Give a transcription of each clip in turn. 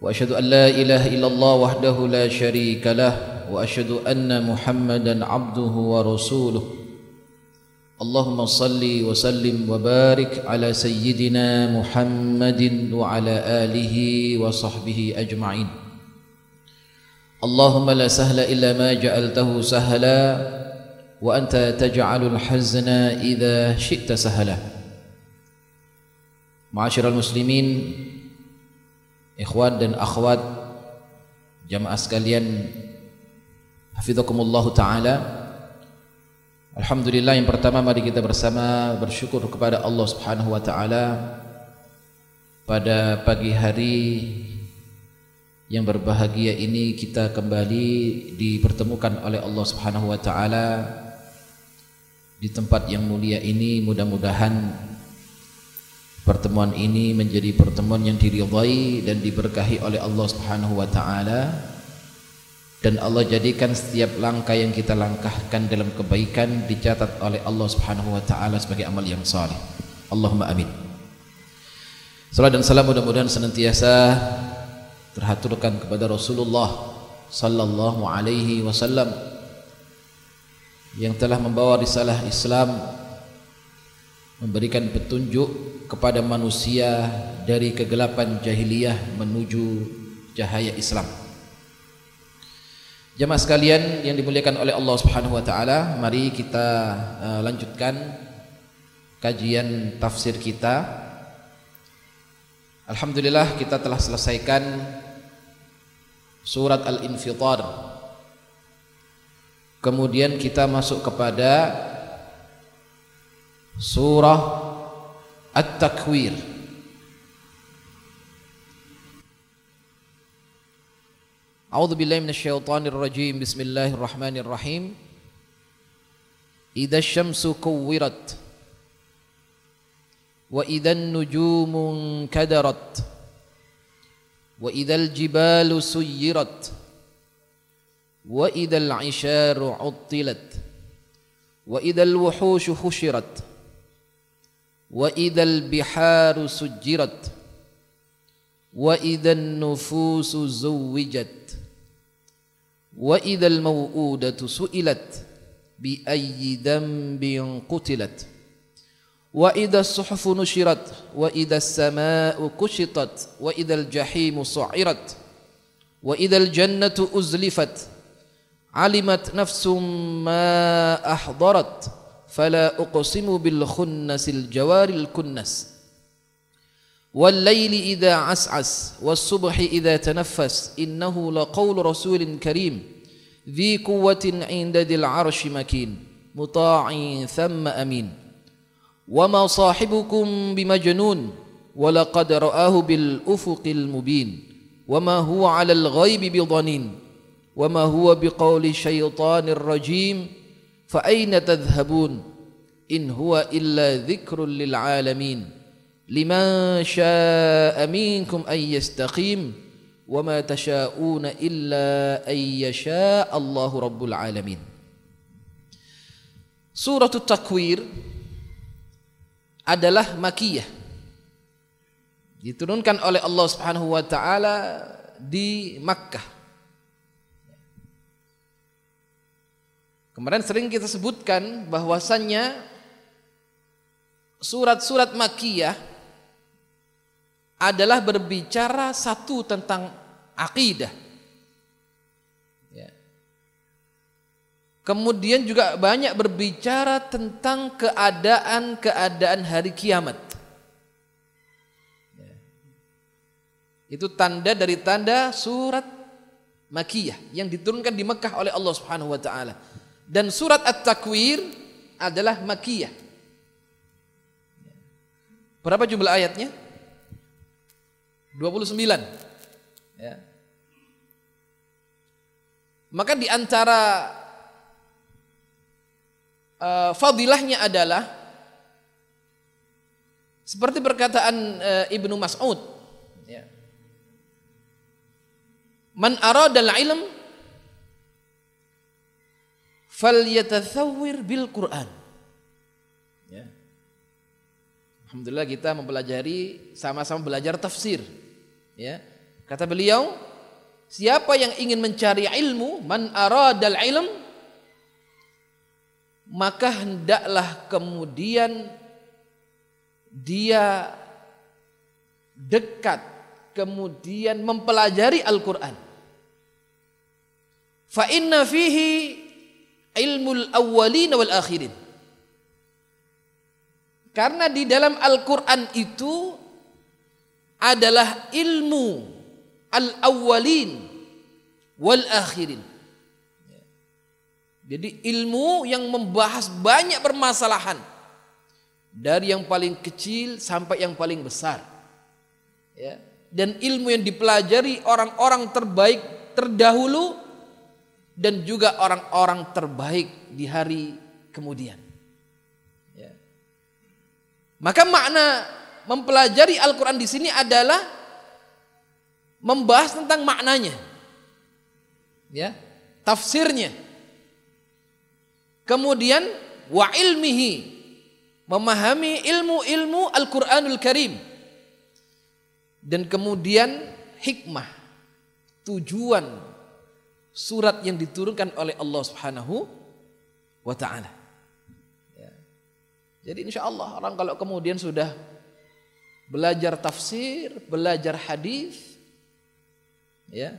وأشهد أن لا إله إلا الله وحده لا شريك له وأشهد أن محمدا عبده ورسوله. اللهم صل وسلم وبارك على سيدنا محمد وعلى آله وصحبه أجمعين. اللهم لا سهل إلا ما جعلته سهلا وأنت تجعل الحزن إذا شئت سهلا. معاشر المسلمين ikhwan dan akhwat jamaah sekalian hafizakumullah taala. Alhamdulillah yang pertama mari kita bersama bersyukur kepada Allah Subhanahu wa taala pada pagi hari yang berbahagia ini kita kembali dipertemukan oleh Allah Subhanahu wa taala di tempat yang mulia ini. Mudah-mudahan Pertemuan ini menjadi pertemuan yang diridhai dan diberkahi oleh Allah Subhanahu wa taala. Dan Allah jadikan setiap langkah yang kita langkahkan dalam kebaikan dicatat oleh Allah Subhanahu wa taala sebagai amal yang saleh. Allahumma amin. Salam dan salam mudah-mudahan senantiasa terhaturkan kepada Rasulullah sallallahu alaihi wasallam yang telah membawa risalah Islam memberikan petunjuk kepada manusia dari kegelapan jahiliyah menuju cahaya Islam. Jemaah sekalian yang dimuliakan oleh Allah Subhanahu wa taala, mari kita uh, lanjutkan kajian tafsir kita. Alhamdulillah kita telah selesaikan surat Al-Infitar. Kemudian kita masuk kepada surah At-Takwir A'udzu billahi minasyaitonir rajim Bismillahirrahmanirrahim Idza syamsu kuwirat wa idzan nujumu kadarat wa idzal jibalu suyirat wa idzal 'isharu 'uttilat wa idzal wuhushu hushirat وإذا البحار سجرت وإذا النفوس زوجت وإذا الموءودة سئلت بأي ذنب قتلت وإذا الصحف نشرت وإذا السماء كشطت وإذا الجحيم سعرت وإذا الجنة أزلفت علمت نفس ما أحضرت فلا أقسم بالخنس الجوار الكنس. والليل إذا عسعس والصبح إذا تنفس إنه لقول رسول كريم ذي قوة عند ذي العرش مكين مطاع ثم أمين. وما صاحبكم بمجنون ولقد رآه بالأفق المبين. وما هو على الغيب بضنين. وما هو بقول شيطان الرجيم فأين تذهبون إن هو إلا ذكر للعالمين لمن شاء منكم أن يستقيم وما تشاءون إلا أن يشاء الله رب العالمين. سورة التكوير adalah makiyah. Diturunkan oleh Allah Subhanahu wa taala di Makkah. Kemarin sering kita sebutkan bahwasannya surat-surat Makiyah adalah berbicara satu tentang akidah. Ya. Kemudian juga banyak berbicara tentang keadaan-keadaan hari kiamat. Ya. Itu tanda dari tanda surat Makiyah yang diturunkan di Mekah oleh Allah Subhanahu wa taala. Dan surat At-Takwir adalah makiyah. Berapa jumlah ayatnya? 29. Ya. Maka di antara uh, fadilahnya adalah seperti perkataan uh, Ibnu Mas'ud ya. Man aradal ilm falyatathawwir bil Qur'an. Ya. Alhamdulillah kita mempelajari sama-sama belajar tafsir. Ya. Kata beliau, siapa yang ingin mencari ilmu, man aradal ilm maka hendaklah kemudian dia dekat kemudian mempelajari Al-Qur'an. Fa inna fihi ilmul awwalin wal akhirin. Karena di dalam Al-Qur'an itu adalah ilmu al-awwalin wal akhirin. Jadi ilmu yang membahas banyak permasalahan dari yang paling kecil sampai yang paling besar. Ya. Dan ilmu yang dipelajari orang-orang terbaik terdahulu dan juga orang-orang terbaik di hari kemudian. Ya. Maka makna mempelajari Al-Quran di sini adalah membahas tentang maknanya, ya, tafsirnya Kemudian wa ilmihi memahami ilmu-ilmu Al-Qur'anul Karim. Dan kemudian hikmah tujuan surat yang diturunkan oleh Allah Subhanahu wa taala. Ya. Jadi insya Allah orang kalau kemudian sudah belajar tafsir, belajar hadis, ya,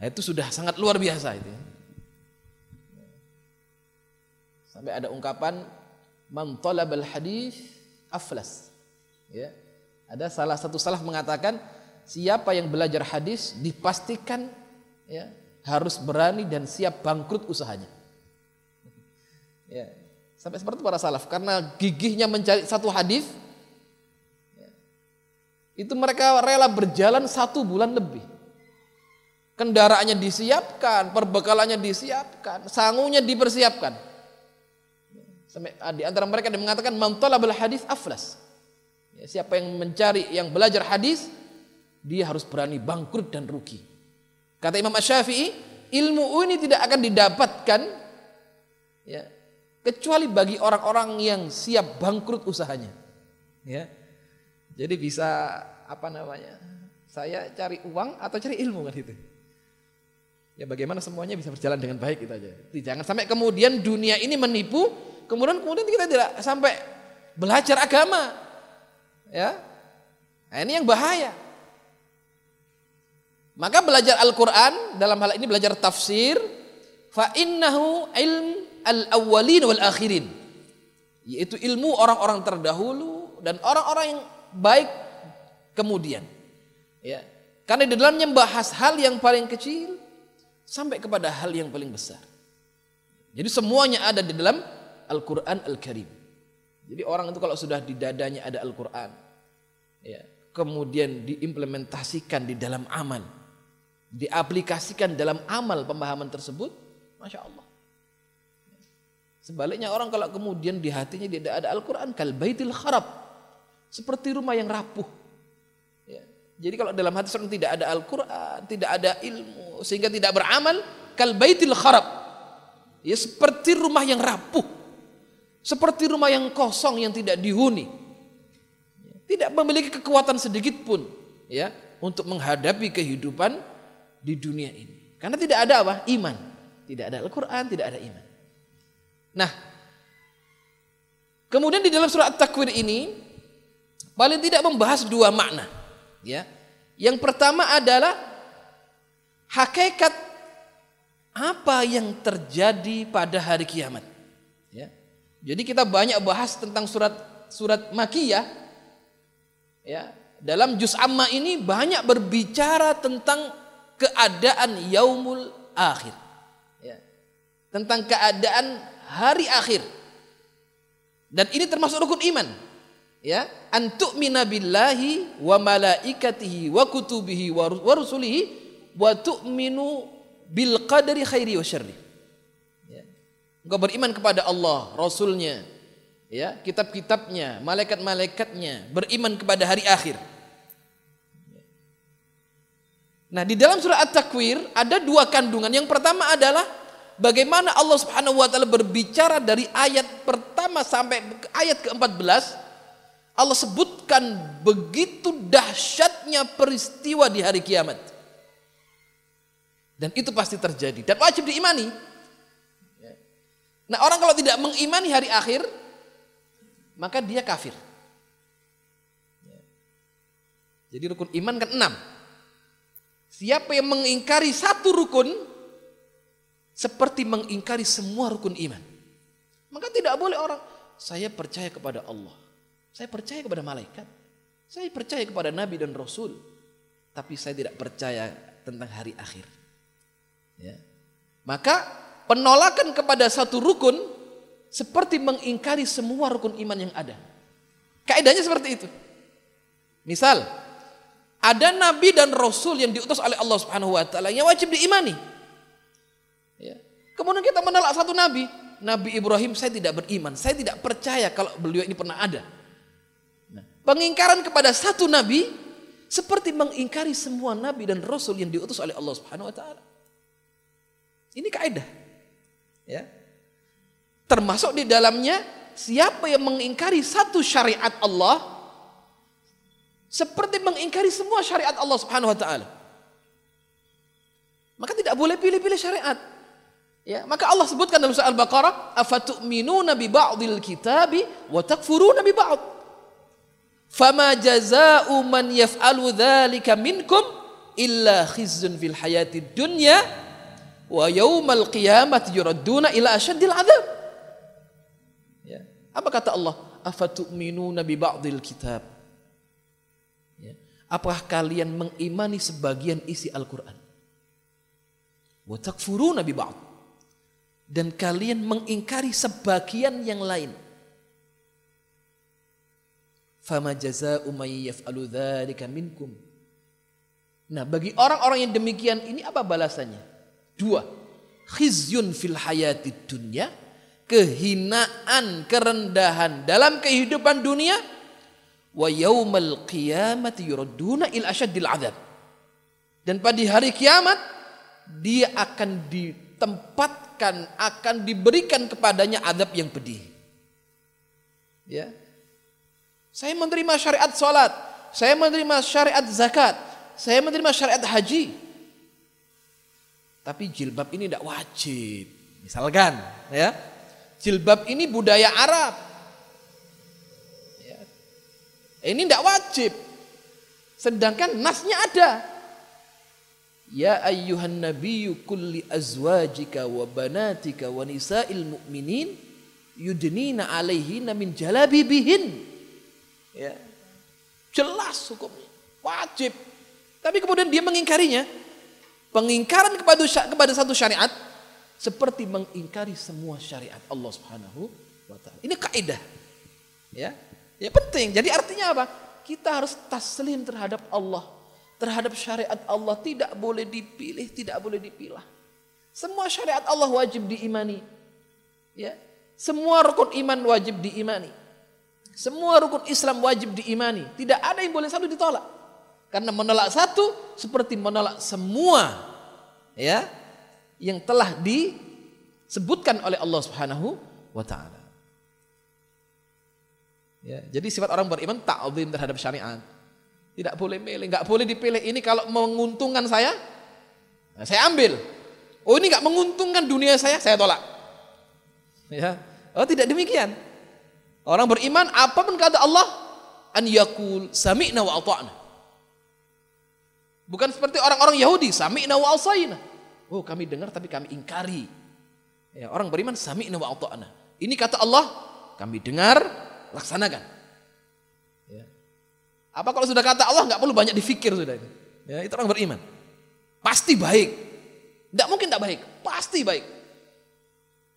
itu sudah sangat luar biasa itu. Ya. Sampai ada ungkapan man talabal hadis aflas. Ya. Ada salah satu salaf mengatakan siapa yang belajar hadis dipastikan ya harus berani dan siap bangkrut usahanya. Ya. Sampai seperti para salaf karena gigihnya mencari satu hadis ya, itu mereka rela berjalan satu bulan lebih. Kendaraannya disiapkan, perbekalannya disiapkan, sangunya dipersiapkan. Sampai ah, di antara mereka yang mengatakan man talabal hadis aflas. Ya, siapa yang mencari yang belajar hadis dia harus berani bangkrut dan rugi. Kata Imam Asy-Syafi'i, ilmu ini tidak akan didapatkan ya, kecuali bagi orang-orang yang siap bangkrut usahanya. Ya. Jadi bisa apa namanya? Saya cari uang atau cari ilmu kan itu. Ya bagaimana semuanya bisa berjalan dengan baik itu aja. Jangan sampai kemudian dunia ini menipu kemudian kemudian kita tidak sampai belajar agama. Ya. Nah, ini yang bahaya. Maka belajar Al-Qur'an dalam hal ini belajar tafsir fa innahu ilm al-awwalin wal akhirin. Yaitu ilmu orang-orang terdahulu dan orang-orang yang baik kemudian. Ya. Karena di dalamnya membahas hal yang paling kecil sampai kepada hal yang paling besar. Jadi semuanya ada di dalam Al-Quran Al-Karim. Jadi orang itu kalau sudah di dadanya ada Al-Quran, ya, kemudian diimplementasikan di dalam amal, diaplikasikan dalam amal pemahaman tersebut, masya Allah. Sebaliknya orang kalau kemudian di hatinya tidak ada Al-Quran, kal baitil kharab, seperti rumah yang rapuh. Ya. Jadi kalau dalam hati seorang tidak ada Al-Quran, tidak ada ilmu, sehingga tidak beramal, kal baitil kharab. Ya seperti rumah yang rapuh. Seperti rumah yang kosong yang tidak dihuni. Tidak memiliki kekuatan sedikit pun ya untuk menghadapi kehidupan di dunia ini. Karena tidak ada apa? Iman. Tidak ada Al-Qur'an, tidak ada iman. Nah, kemudian di dalam surat At-Takwir ini paling tidak membahas dua makna, ya. Yang pertama adalah hakikat apa yang terjadi pada hari kiamat. Jadi kita banyak bahas tentang surat surat Makiyah. Ya, dalam juz amma ini banyak berbicara tentang keadaan yaumul akhir. Ya. Tentang keadaan hari akhir. Dan ini termasuk rukun iman. Ya, antuk minabillahi wa malaikatihi wa kutubihi wa rusulihi wa tu'minu bil qadari khairi wa syarri. Ya. Engkau beriman kepada Allah, Rasulnya, ya, kitab-kitabnya, malaikat-malaikatnya, beriman kepada hari akhir. Nah, di dalam surah At-Takwir ada dua kandungan. Yang pertama adalah bagaimana Allah Subhanahu wa taala berbicara dari ayat pertama sampai ayat ke-14 Allah sebutkan begitu dahsyatnya peristiwa di hari kiamat. Dan itu pasti terjadi dan wajib diimani. Nah, orang kalau tidak mengimani hari akhir maka dia kafir. Jadi rukun iman kan enam. Siapa yang mengingkari satu rukun seperti mengingkari semua rukun iman. Maka tidak boleh orang saya percaya kepada Allah. Saya percaya kepada malaikat. Saya percaya kepada nabi dan rasul. Tapi saya tidak percaya tentang hari akhir. Ya. Maka penolakan kepada satu rukun seperti mengingkari semua rukun iman yang ada. Kaidahnya seperti itu. Misal, ada nabi dan rasul yang diutus oleh Allah Subhanahu wa taala yang wajib diimani. Ya. Kemudian kita menolak satu nabi, Nabi Ibrahim saya tidak beriman, saya tidak percaya kalau beliau ini pernah ada. Nah, pengingkaran kepada satu nabi seperti mengingkari semua nabi dan rasul yang diutus oleh Allah Subhanahu wa taala. Ini kaidah. Ya. Termasuk di dalamnya siapa yang mengingkari satu syariat Allah seperti mengingkari semua syariat Allah Subhanahu wa taala. Maka tidak boleh pilih-pilih syariat. Ya, maka Allah sebutkan dalam surah Al-Baqarah, "Afatu'minuna bi ba'dil kitabi wa takfuruna bi ba'd." Fama jazaa'u man yaf'alu dzalika minkum illa khizyun fil hayatid dunya wa yaumal qiyamati yuradduna ila asyaddil adzab. Ya. Apa kata Allah? Afatu'minuna bi ba'dil kitab Apakah kalian mengimani sebagian isi Al-Quran? Watakfuruna Nabi ba'd. Dan kalian mengingkari sebagian yang lain. Fama jaza'u may yaf'alu dzalika minkum. Nah, bagi orang-orang yang demikian ini apa balasannya? Dua. Khizyun fil hayati dunya, kehinaan, kerendahan dalam kehidupan dunia wa yaumal qiyamati yuradduna il asyaddil adzab. Dan pada hari kiamat dia akan ditempatkan, akan diberikan kepadanya adab yang pedih. Ya. Saya menerima syariat salat, saya menerima syariat zakat, saya menerima syariat haji. Tapi jilbab ini tidak wajib. Misalkan, ya. Jilbab ini budaya Arab. Ini tidak wajib. Sedangkan nasnya ada. Ya ayyuhan nabiyyu kulli azwajika wa banatika wa nisa'il mu'minin yudnina alaihina min jalabibihin. Ya. Jelas hukumnya. Wajib. Tapi kemudian dia mengingkarinya. Pengingkaran kepada kepada satu syariat seperti mengingkari semua syariat Allah Subhanahu wa taala. Ini kaidah. Ya. Ya penting. Jadi artinya apa? Kita harus taslim terhadap Allah. Terhadap syariat Allah. Tidak boleh dipilih, tidak boleh dipilah. Semua syariat Allah wajib diimani. Ya. Semua rukun iman wajib diimani. Semua rukun Islam wajib diimani. Tidak ada yang boleh satu ditolak. Karena menolak satu seperti menolak semua ya yang telah disebutkan oleh Allah Subhanahu wa taala. Ya, jadi sifat orang beriman ta'zim terhadap syariat. Tidak boleh milih, nggak boleh dipilih. Ini kalau menguntungkan saya, nah saya ambil. Oh ini nggak menguntungkan dunia saya, saya tolak. Ya, oh tidak demikian. Orang beriman apa pun kata Allah, an yakul sami'na wa ata'na. Bukan seperti orang-orang Yahudi, sami'na wa asayna. Oh kami dengar tapi kami ingkari. Ya, orang beriman sami'na wa ata'na. Ini kata Allah, kami dengar laksanakan. Ya. Apa kalau sudah kata Allah nggak perlu banyak difikir sudah itu. Ya, itu orang beriman. Pasti baik. Tidak mungkin tidak baik, pasti baik.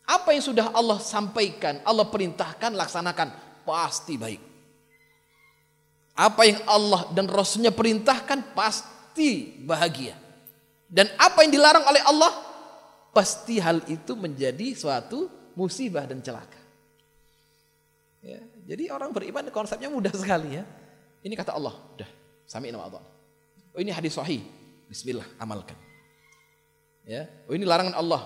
Apa yang sudah Allah sampaikan, Allah perintahkan, laksanakan, pasti baik. Apa yang Allah dan Rasulnya perintahkan, pasti bahagia. Dan apa yang dilarang oleh Allah, pasti hal itu menjadi suatu musibah dan celaka. Ya, jadi orang beriman konsepnya mudah sekali ya. Ini kata Allah, udah, sami nama Allah. Oh ini hadis sahih. Bismillah, amalkan. Ya, oh ini larangan Allah.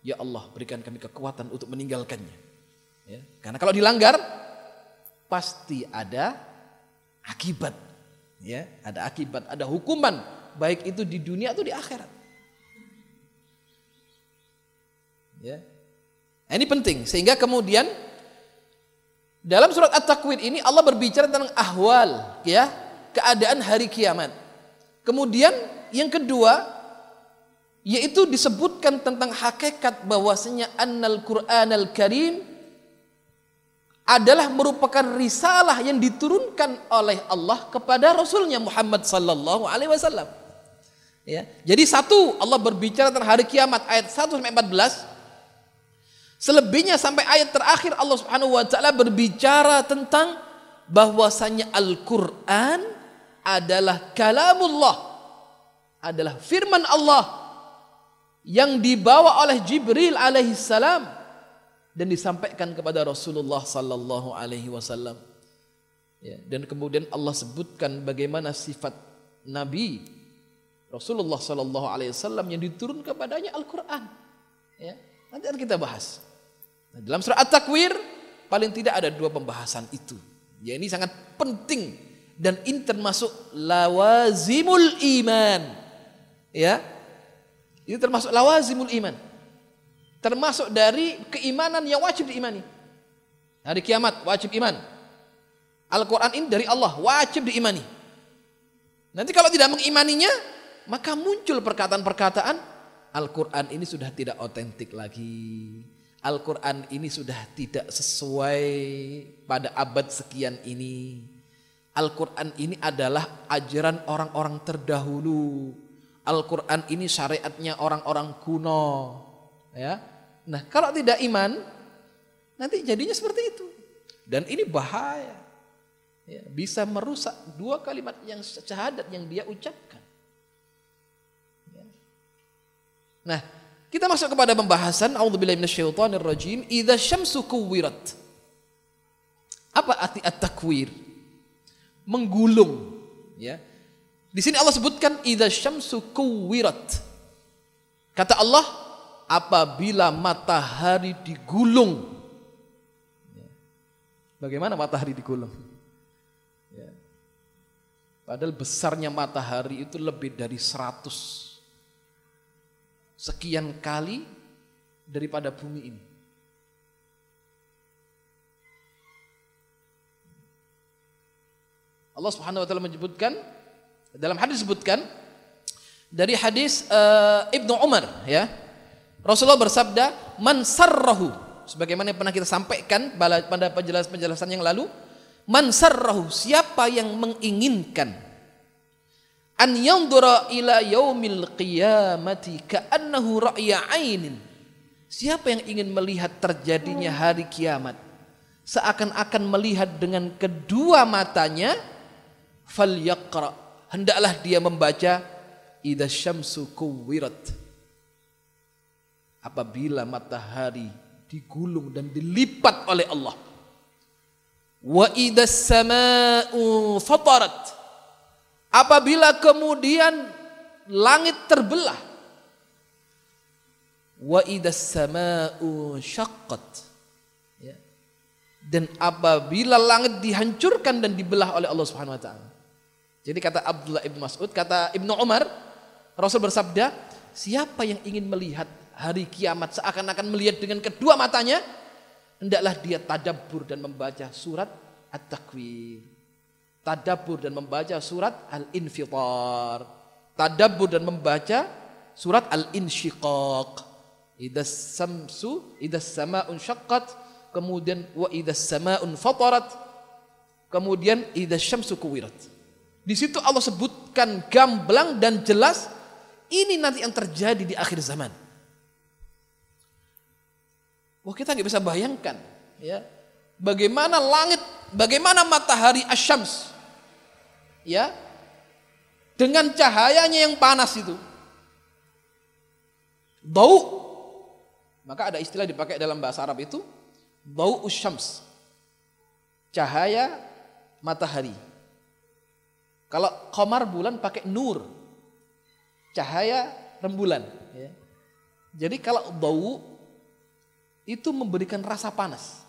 Ya Allah, berikan kami kekuatan untuk meninggalkannya. Ya, karena kalau dilanggar pasti ada akibat. Ya, ada akibat, ada hukuman baik itu di dunia atau di akhirat. Ya. Nah, ini penting sehingga kemudian dalam surat At-Takwir ini Allah berbicara tentang ahwal ya, keadaan hari kiamat. Kemudian yang kedua yaitu disebutkan tentang hakikat bahwasanya annal Qur'anal Karim adalah merupakan risalah yang diturunkan oleh Allah kepada Rasulnya Muhammad sallallahu alaihi wasallam. Ya. Jadi satu Allah berbicara tentang hari kiamat ayat 1 sampai 14. Selebihnya sampai ayat terakhir Allah Subhanahu wa taala berbicara tentang bahwasanya Al-Qur'an adalah kalamullah. Adalah firman Allah yang dibawa oleh Jibril alaihi salam dan disampaikan kepada Rasulullah sallallahu alaihi wasallam. Ya, dan kemudian Allah sebutkan bagaimana sifat Nabi Rasulullah Sallallahu Alaihi Wasallam yang diturun kepadanya Al-Quran. Ya, nanti akan kita bahas. Nah, dalam surah At-Takwir paling tidak ada dua pembahasan itu. Ya ini sangat penting dan ini termasuk lawazimul iman. Ya, ini termasuk lawazimul iman. Termasuk dari keimanan yang wajib diimani. Hari kiamat wajib iman. Al-Quran ini dari Allah wajib diimani. Nanti kalau tidak mengimaninya maka muncul perkataan-perkataan Al-Quran ini sudah tidak otentik lagi. Al-Quran ini sudah tidak sesuai pada abad sekian ini. Al-Quran ini adalah ajaran orang-orang terdahulu. Al-Quran ini syariatnya orang-orang kuno. Ya, Nah kalau tidak iman, nanti jadinya seperti itu. Dan ini bahaya. Ya, bisa merusak dua kalimat yang syahadat yang dia ucapkan. Nah, kita masuk kepada pembahasan minasyaitonirrajim, idza syamsu kuwirat. Apa arti at-takwir? Menggulung, ya. Di sini Allah sebutkan idza syamsu kuwirat. Kata Allah, apabila matahari digulung. Ya. Bagaimana matahari digulung? Ya. Padahal besarnya matahari itu lebih dari 100 sekian kali daripada bumi ini. Allah Subhanahu wa taala menyebutkan dalam hadis disebutkan dari hadis uh, Ibnu Umar ya. Rasulullah bersabda, "Man sarrahu" sebagaimana yang pernah kita sampaikan pada penjelasan-penjelasan yang lalu, "Man sarrahu" siapa yang menginginkan an yandura ila yaumil qiyamati ka'annahu ra'ya ainin. Siapa yang ingin melihat terjadinya hari kiamat seakan-akan melihat dengan kedua matanya falyaqra. Hendaklah dia membaca idza syamsu kuwirat. Apabila matahari digulung dan dilipat oleh Allah. Wa idza samaa'u fatarat Apabila kemudian langit terbelah wa idas sama'u syaqqat ya. dan apabila langit dihancurkan dan dibelah oleh Allah Subhanahu wa taala. Jadi kata Abdullah Ibn Mas'ud, kata Ibnu Umar, Rasul bersabda, siapa yang ingin melihat hari kiamat seakan-akan melihat dengan kedua matanya, hendaklah dia tadabbur dan membaca surat At-Takwir tadabbur dan membaca surat Al-Infitar. Tadabbur dan membaca surat Al-Insyiqaq. Idas samsu, idas sama'un syaqqat, kemudian wa idas sama'un fatarat, kemudian idas syamsu kuwirat. Di situ Allah sebutkan gamblang dan jelas ini nanti yang terjadi di akhir zaman. Wah kita nggak bisa bayangkan ya bagaimana langit, bagaimana matahari asyams ya dengan cahayanya yang panas itu Dau. Maka ada istilah dipakai dalam bahasa Arab itu dau usyams. Cahaya matahari. Kalau komar bulan pakai nur. Cahaya rembulan. Ya. Jadi kalau dau itu memberikan rasa panas.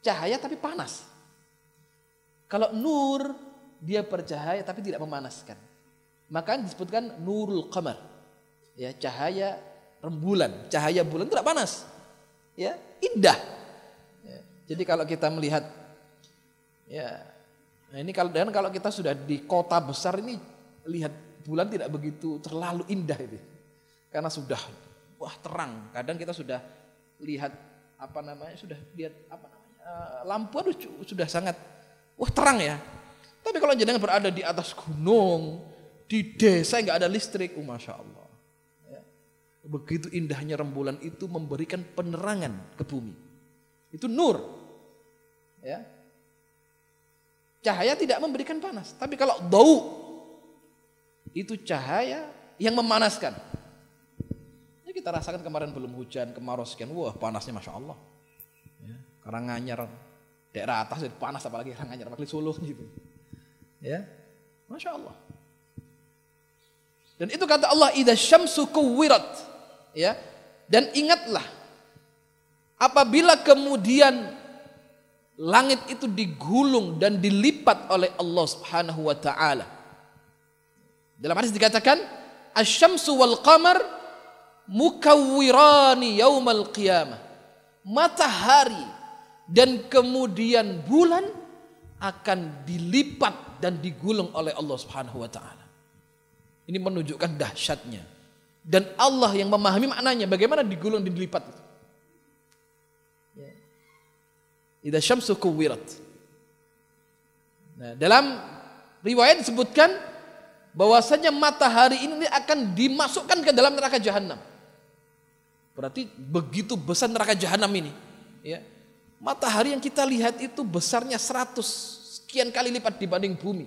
Cahaya tapi panas. Kalau nur dia bercahaya tapi tidak memanaskan. Maka disebutkan nurul qamar. Ya, cahaya rembulan, cahaya bulan tidak panas. Ya, indah. Ya, jadi kalau kita melihat ya nah ini kalau dan kalau kita sudah di kota besar ini lihat bulan tidak begitu terlalu indah itu. Karena sudah wah terang. Kadang kita sudah lihat apa namanya sudah lihat apa namanya uh, lampu aduh sudah sangat wah terang ya. Tapi kalau jenengan berada di atas gunung, di desa nggak ada listrik, oh masya Allah. Ya. Begitu indahnya rembulan itu memberikan penerangan ke bumi. Itu nur. Ya. Cahaya tidak memberikan panas. Tapi kalau bau, itu cahaya yang memanaskan. Ya, kita rasakan kemarin belum hujan, kemarau sekian, wah panasnya masya Allah. Ya. Karanganyar, daerah atas panas apalagi Karanganyar, apalagi Solo gitu. Ya. Masya Allah. Dan itu kata Allah, Ida syamsu kuwirat. Ya. Dan ingatlah, apabila kemudian langit itu digulung dan dilipat oleh Allah Subhanahu wa taala. Dalam hadis dikatakan, "Asy-syamsu wal qamar mukawwirani yaumal qiyamah." Matahari dan kemudian bulan akan dilipat dan digulung oleh Allah Subhanahu wa taala. Ini menunjukkan dahsyatnya. Dan Allah yang memahami maknanya bagaimana digulung dan dilipat itu. Ya. Nah, dalam riwayat disebutkan bahwasanya matahari ini akan dimasukkan ke dalam neraka jahanam. Berarti begitu besar neraka jahanam ini, ya. Matahari yang kita lihat itu besarnya 100 sekian kali lipat dibanding bumi.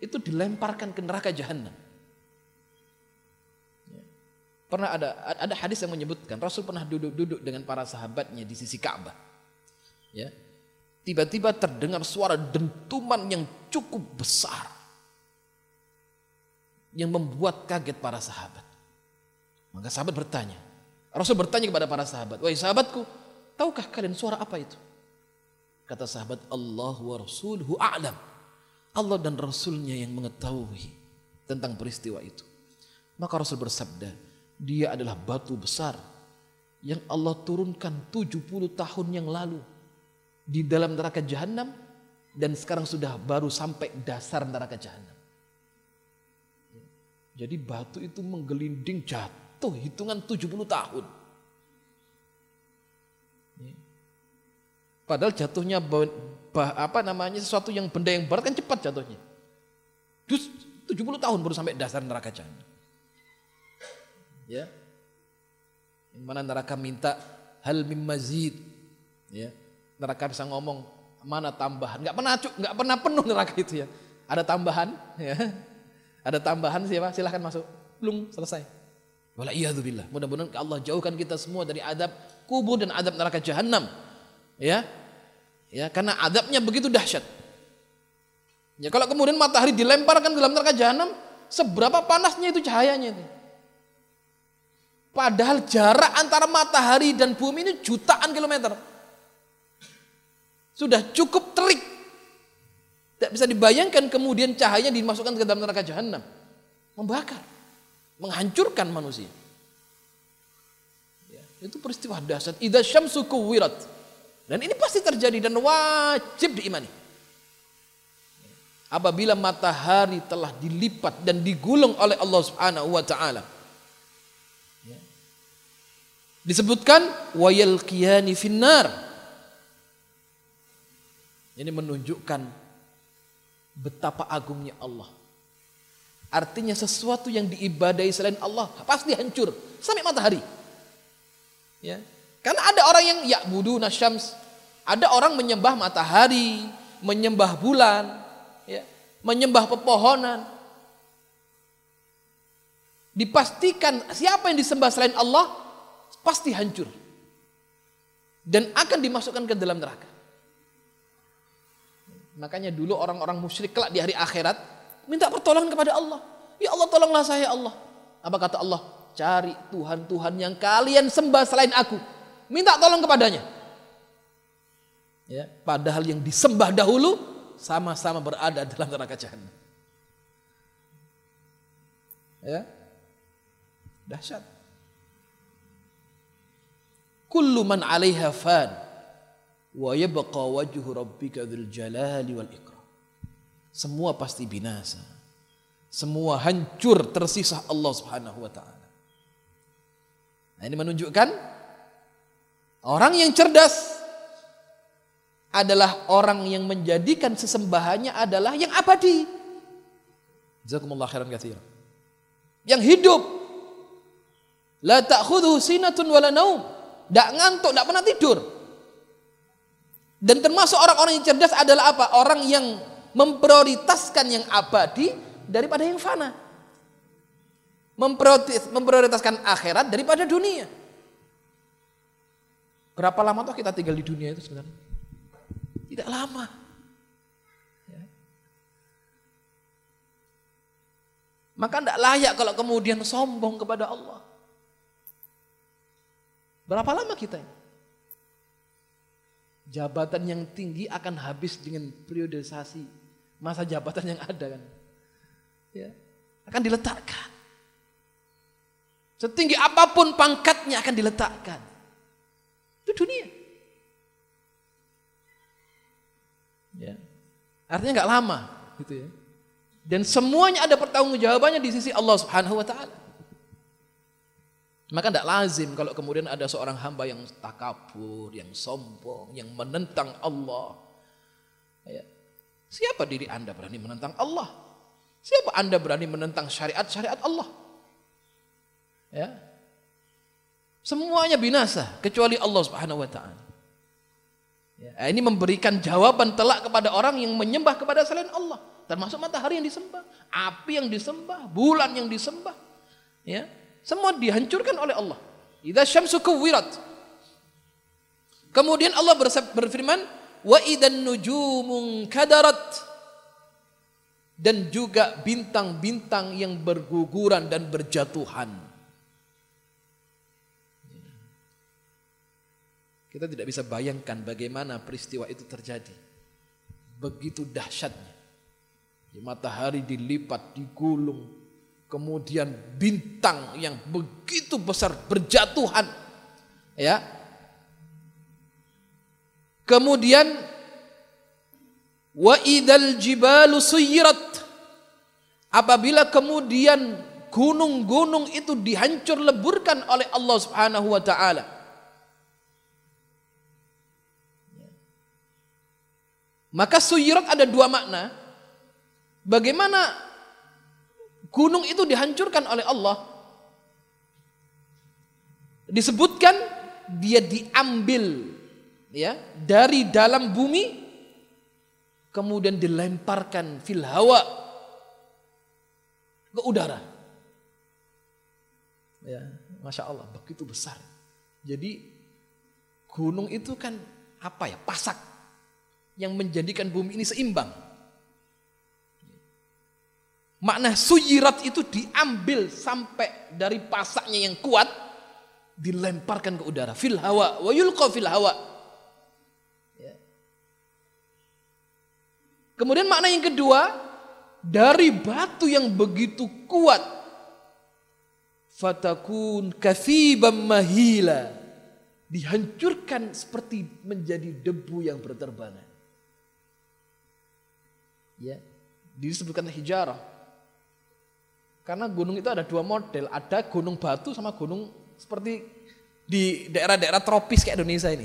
Itu dilemparkan ke neraka jahanam. Pernah ada ada hadis yang menyebutkan Rasul pernah duduk-duduk dengan para sahabatnya di sisi Ka'bah. Ya. Tiba-tiba terdengar suara dentuman yang cukup besar. Yang membuat kaget para sahabat. Maka sahabat bertanya. Rasul bertanya kepada para sahabat. Wahai sahabatku, tahukah kalian suara apa itu? Kata sahabat Allah wa rasuluhu a'lam. Allah dan Rasulnya yang mengetahui tentang peristiwa itu. Maka Rasul bersabda, dia adalah batu besar yang Allah turunkan 70 tahun yang lalu di dalam neraka jahanam dan sekarang sudah baru sampai dasar neraka jahanam. Jadi batu itu menggelinding jatuh hitungan 70 tahun. Padahal jatuhnya bah, apa namanya sesuatu yang benda yang berat kan cepat jatuhnya. Dus 70 tahun baru sampai dasar neraka jahanam. Ya. Yang mana neraka minta hal mim mazid. Ya. Neraka bisa ngomong mana tambahan? Enggak pernah enggak pernah penuh neraka itu ya. Ada tambahan, ya. Ada tambahan siapa? Silahkan masuk. Belum selesai. Wala billah. Mudah-mudahan Allah jauhkan kita semua dari adab kubur dan adab neraka jahanam. Ya. Ya, karena adabnya begitu dahsyat. Ya, kalau kemudian matahari dilemparkan ke dalam neraka jahanam, seberapa panasnya itu cahayanya itu. Padahal jarak antara matahari dan bumi ini jutaan kilometer. Sudah cukup terik. Tidak bisa dibayangkan kemudian cahayanya dimasukkan ke dalam neraka jahanam. Membakar. Menghancurkan manusia. Ya, itu peristiwa dahsyat. Idza syamsu kuwirat. Dan ini pasti terjadi dan wajib diimani. Apabila matahari telah dilipat dan digulung oleh Allah Subhanahu wa taala. Disebutkan wayal qiyani finnar. Ini menunjukkan betapa agungnya Allah. Artinya sesuatu yang diibadai selain Allah pasti hancur sampai matahari. Ya. Karena ada orang yang ya budu nasyams, ada orang menyembah matahari, menyembah bulan, ya, menyembah pepohonan. dipastikan siapa yang disembah selain Allah pasti hancur dan akan dimasukkan ke dalam neraka. Makanya dulu orang-orang musyrik kelak di hari akhirat minta pertolongan kepada Allah. Ya Allah tolonglah saya Allah. Apa kata Allah? Cari Tuhan-Tuhan yang kalian sembah selain aku. Minta tolong kepadanya. Ya, padahal yang disembah dahulu sama-sama berada dalam neraka jahanam. Ya. Dahsyat. Kullu man 'alaiha fan wa yabqa wajhu rabbika dzul jalali wal ikram. Semua pasti binasa. Semua hancur tersisa Allah Subhanahu wa taala. Nah, ini menunjukkan orang yang cerdas adalah orang yang menjadikan sesembahannya adalah yang abadi. Jazakumullah khairan katsira. Yang hidup. La ta'khudhuhu sinatun wala naum. Tidak ngantuk, tidak pernah tidur. Dan termasuk orang-orang yang cerdas adalah apa? Orang yang memprioritaskan yang abadi daripada yang fana. Memprioritaskan akhirat daripada dunia. Berapa lama tuh kita tinggal di dunia itu sebenarnya? Tidak lama. Ya. Maka tidak layak kalau kemudian sombong kepada Allah. Berapa lama kita ini? Jabatan yang tinggi akan habis dengan priorisasi masa jabatan yang ada kan. Ya, akan diletakkan. Setinggi apa pun pangkatnya akan diletakkan. Itu dunia. Ya. Artinya nggak lama gitu ya. Dan semuanya ada pertanggungjawabannya di sisi Allah Subhanahu wa taala. Maka tidak lazim kalau kemudian ada seorang hamba yang takabur, yang sombong, yang menentang Allah. Ya. Siapa diri anda berani menentang Allah? Siapa anda berani menentang syariat-syariat Allah? Ya. Semuanya binasa kecuali Allah Subhanahu wa taala. Ya, ini memberikan jawaban telak kepada orang yang menyembah kepada selain Allah, termasuk matahari yang disembah, api yang disembah, bulan yang disembah. Ya, semua dihancurkan oleh Allah. Idza syamsu kuwirat. Kemudian Allah berfirman, wa idan nujumun kadarat. Dan juga bintang-bintang yang berguguran dan berjatuhan. Kita tidak bisa bayangkan bagaimana peristiwa itu terjadi. Begitu dahsyatnya. Matahari dilipat, digulung, kemudian bintang yang begitu besar berjatuhan. Ya. Kemudian wa idal jibalu suyirat. Apabila kemudian gunung-gunung itu dihancur leburkan oleh Allah Subhanahu wa taala maka suyirat ada dua makna bagaimana Gunung itu dihancurkan oleh Allah. Disebutkan dia diambil ya dari dalam bumi kemudian dilemparkan fil hawa ke udara. Ya, masya Allah begitu besar. Jadi gunung itu kan apa ya pasak yang menjadikan bumi ini seimbang. Makna suyirat itu diambil sampai dari pasaknya yang kuat dilemparkan ke udara fil hawa wa yulqa fil hawa. Ya. Kemudian makna yang kedua dari batu yang begitu kuat fatakun kathiban mahila dihancurkan seperti menjadi debu yang berterbangan. Ya, disebutkan hijarah karena gunung itu ada dua model, ada gunung batu sama gunung seperti di daerah-daerah tropis kayak Indonesia ini.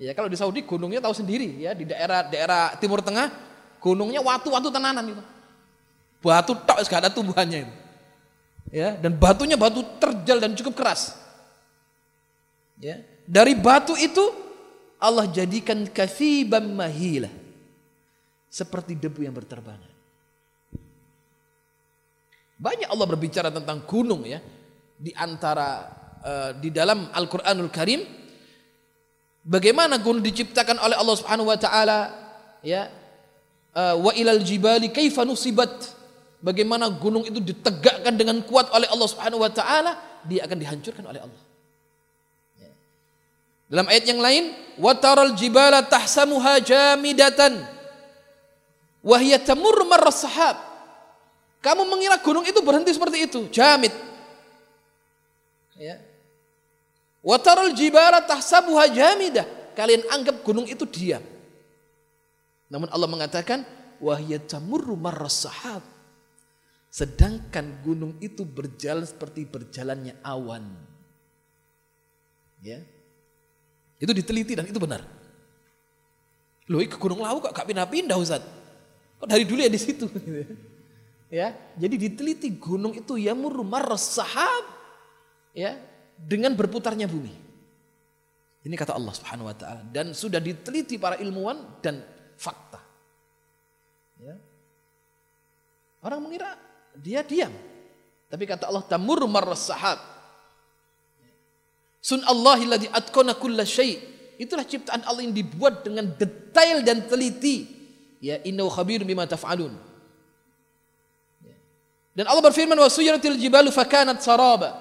Ya kalau di Saudi gunungnya tahu sendiri ya di daerah-daerah Timur Tengah gunungnya watu-watu tenanan itu. Batu tok gak ada tumbuhannya itu. Ya, dan batunya batu terjal dan cukup keras. Ya, dari batu itu Allah jadikan kathiban mahila. Seperti debu yang berterbangan. Banyak Allah berbicara tentang gunung ya. Di antara uh, di dalam Al-Qur'anul Karim bagaimana gunung diciptakan oleh Allah Subhanahu wa taala ya. Uh, wa ilal jibali kaifa nusibat. Bagaimana gunung itu ditegakkan dengan kuat oleh Allah Subhanahu wa taala, dia akan dihancurkan oleh Allah. Ya. Dalam ayat yang lain, wa taral jibala tahsamuha jamidatan wa hiya tamurru marras sahab. Kamu mengira gunung itu berhenti seperti itu, jamit. Ya. Watarul jibala tahsabuha jamidah. Kalian anggap gunung itu diam. Namun Allah mengatakan wahya tamurru sahab. Sedangkan gunung itu berjalan seperti berjalannya awan. Ya. Itu diteliti dan itu benar. Loh, ke Gunung Lawu kok gak pindah-pindah Ustaz? Kok dari dulu ya di situ? Ya, jadi diteliti gunung itu yamurru marras sahab ya dengan berputarnya bumi. Ini kata Allah Subhanahu wa taala dan sudah diteliti para ilmuwan dan fakta. Ya. Orang mengira dia diam. Tapi kata Allah tamurru sahab. Sun Allahi ladzi atqana kulla syai. Itulah ciptaan Allah yang dibuat dengan detail dan teliti. Ya innahu khabirun bima taf'alun. Dan Allah berfirman wa suyratil jibalu fakanat saraba.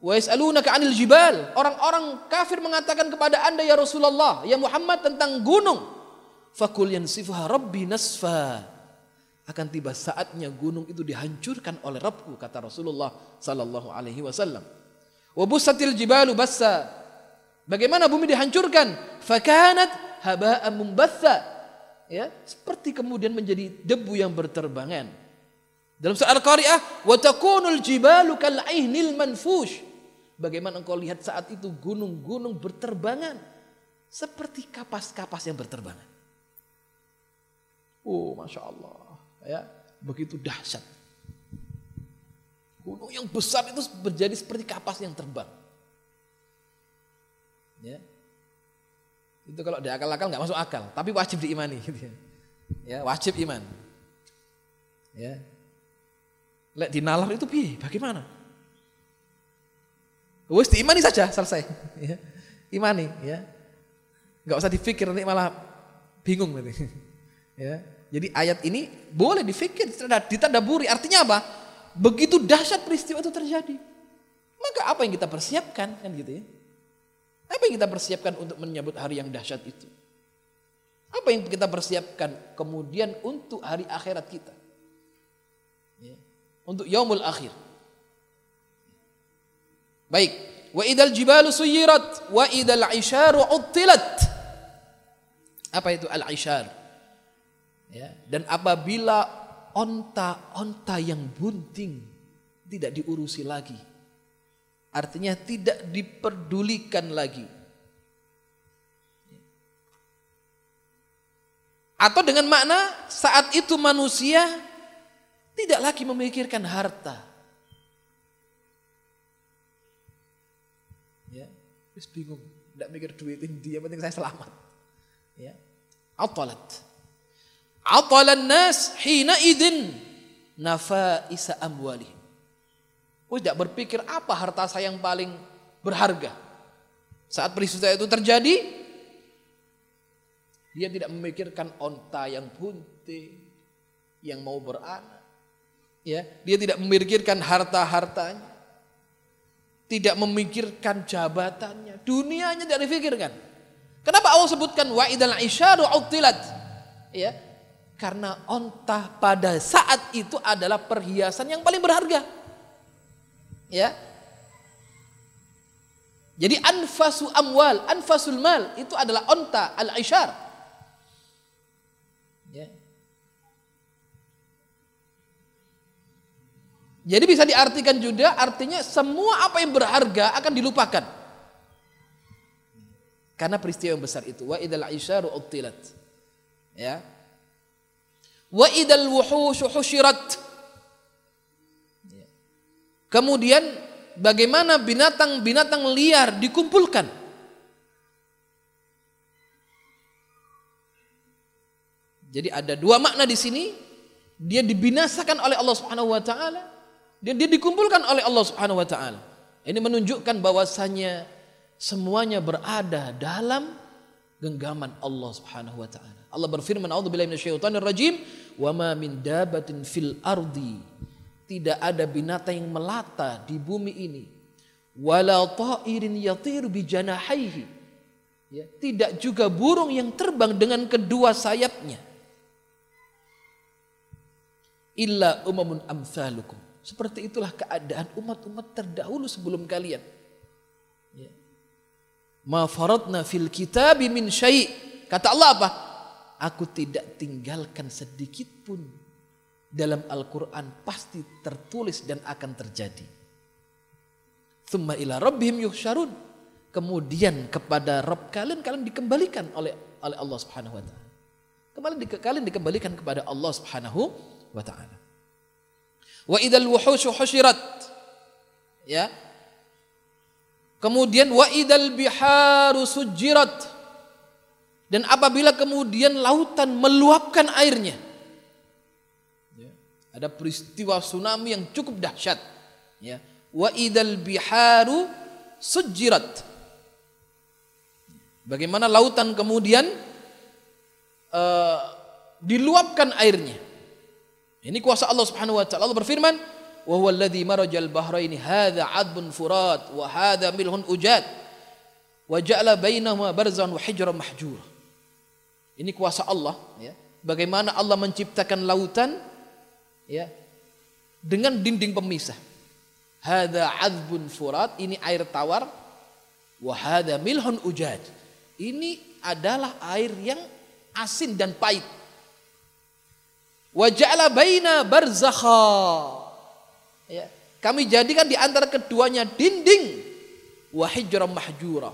Wa yas'alunaka 'anil jibal. Orang-orang kafir mengatakan kepada Anda ya Rasulullah, ya Muhammad tentang gunung. Fakul yansifuha rabbi nasfa. Akan tiba saatnya gunung itu dihancurkan oleh Rabbku kata Rasulullah sallallahu alaihi wasallam. Wa busatil jibalu bassa. Bagaimana bumi dihancurkan? Fakanat haba'an mumbatha. Ya, seperti kemudian menjadi debu yang berterbangan. Dalam surah Al-Qari'ah, wa takunul jibalu kal'ihnil manfush. Bagaimana engkau lihat saat itu gunung-gunung berterbangan seperti kapas-kapas yang berterbangan. Oh, masya Allah, ya begitu dahsyat. Gunung yang besar itu menjadi seperti kapas yang terbang. Ya, itu kalau diakal-akal nggak masuk akal, tapi wajib diimani. Gitu ya. ya, wajib iman. Ya, Lek dinalar itu piye? Bagaimana? Wes diimani saja selesai. Ya. Imani ya. Enggak usah dipikir nanti malah bingung nanti. Ya. Jadi ayat ini boleh difikir, ditadaburi. Artinya apa? Begitu dahsyat peristiwa itu terjadi. Maka apa yang kita persiapkan kan gitu ya? Apa yang kita persiapkan untuk menyambut hari yang dahsyat itu? Apa yang kita persiapkan kemudian untuk hari akhirat kita? Ya untuk yaumul akhir. Baik, wa idal jibalu suyirat wa idal isharu uttilat. Apa itu al-ishar? Ya, dan apabila onta-onta yang bunting tidak diurusi lagi. Artinya tidak diperdulikan lagi. Atau dengan makna saat itu manusia tidak lagi memikirkan harta. Ya, terus bingung, tidak mikir duit ini yang penting saya selamat. Ya. Atalat. Atalan nas hina idin nafaisa amwali. Oh, tidak berpikir apa harta saya yang paling berharga. Saat peristiwa itu terjadi, dia tidak memikirkan onta yang bunting, yang mau beranak. Ya dia tidak memikirkan harta-hartanya. Tidak memikirkan jabatannya. Dunianya tidak difikirkan. Kenapa Allah sebutkan wa idal isyadu utilat ya karena onta pada saat itu adalah perhiasan yang paling berharga ya jadi anfasu amwal anfasul mal itu adalah onta al isyar ya Jadi bisa diartikan juga artinya semua apa yang berharga akan dilupakan. Karena peristiwa yang besar itu. Wa idal isyaru uttilat. Ya. Wa idal wuhushu husyirat. Kemudian bagaimana binatang-binatang liar dikumpulkan. Jadi ada dua makna di sini. Dia dibinasakan oleh Allah Subhanahu wa taala Dia, dia dikumpulkan oleh Allah Subhanahu wa taala. Ini menunjukkan bahwasanya semuanya berada dalam genggaman Allah Subhanahu wa taala. Allah berfirman, "A'udzubillahi minasyaitonir rajim, wa ma min dabatin fil ardi." Tidak ada binatang yang melata di bumi ini. Wala ta'irin yatiru bi janahaihi. Ya, tidak juga burung yang terbang dengan kedua sayapnya. Illa umamun amsalukum. Seperti itulah keadaan umat-umat terdahulu sebelum kalian. Ya. Ma faradna fil kitabi min syai'. Kata Allah apa? Aku tidak tinggalkan sedikit pun dalam Al-Quran pasti tertulis dan akan terjadi. Thumma ila rabbihim yuhsyarun. Kemudian kepada Rabb kalian kalian dikembalikan oleh oleh Allah Subhanahu wa taala. Kembali kalian dikembalikan kepada Allah Subhanahu wa taala. Wa idal wuhushu husyirat. Ya. Kemudian wa idal biharu sujirat dan apabila kemudian lautan meluapkan airnya. Ada peristiwa tsunami yang cukup dahsyat. Ya. Wa idal biharu sujirat. Bagaimana lautan kemudian uh, diluapkan airnya. Ini kuasa Allah Subhanahu wa taala. Allah berfirman, "Wa huwa alladhi marajal bahraini hadza 'adbun furat wa hadza milhun ujad wa ja'ala bainahuma barzan wa hijran mahjura." Ini kuasa Allah ya. Bagaimana Allah menciptakan lautan ya dengan dinding pemisah. Hada azbun furat, ini air tawar. Wahada milhun ujad. Ini adalah air yang asin dan pahit. Waja'ala baina barzakha. Ya. Kami jadikan di antara keduanya dinding wahijra mahjura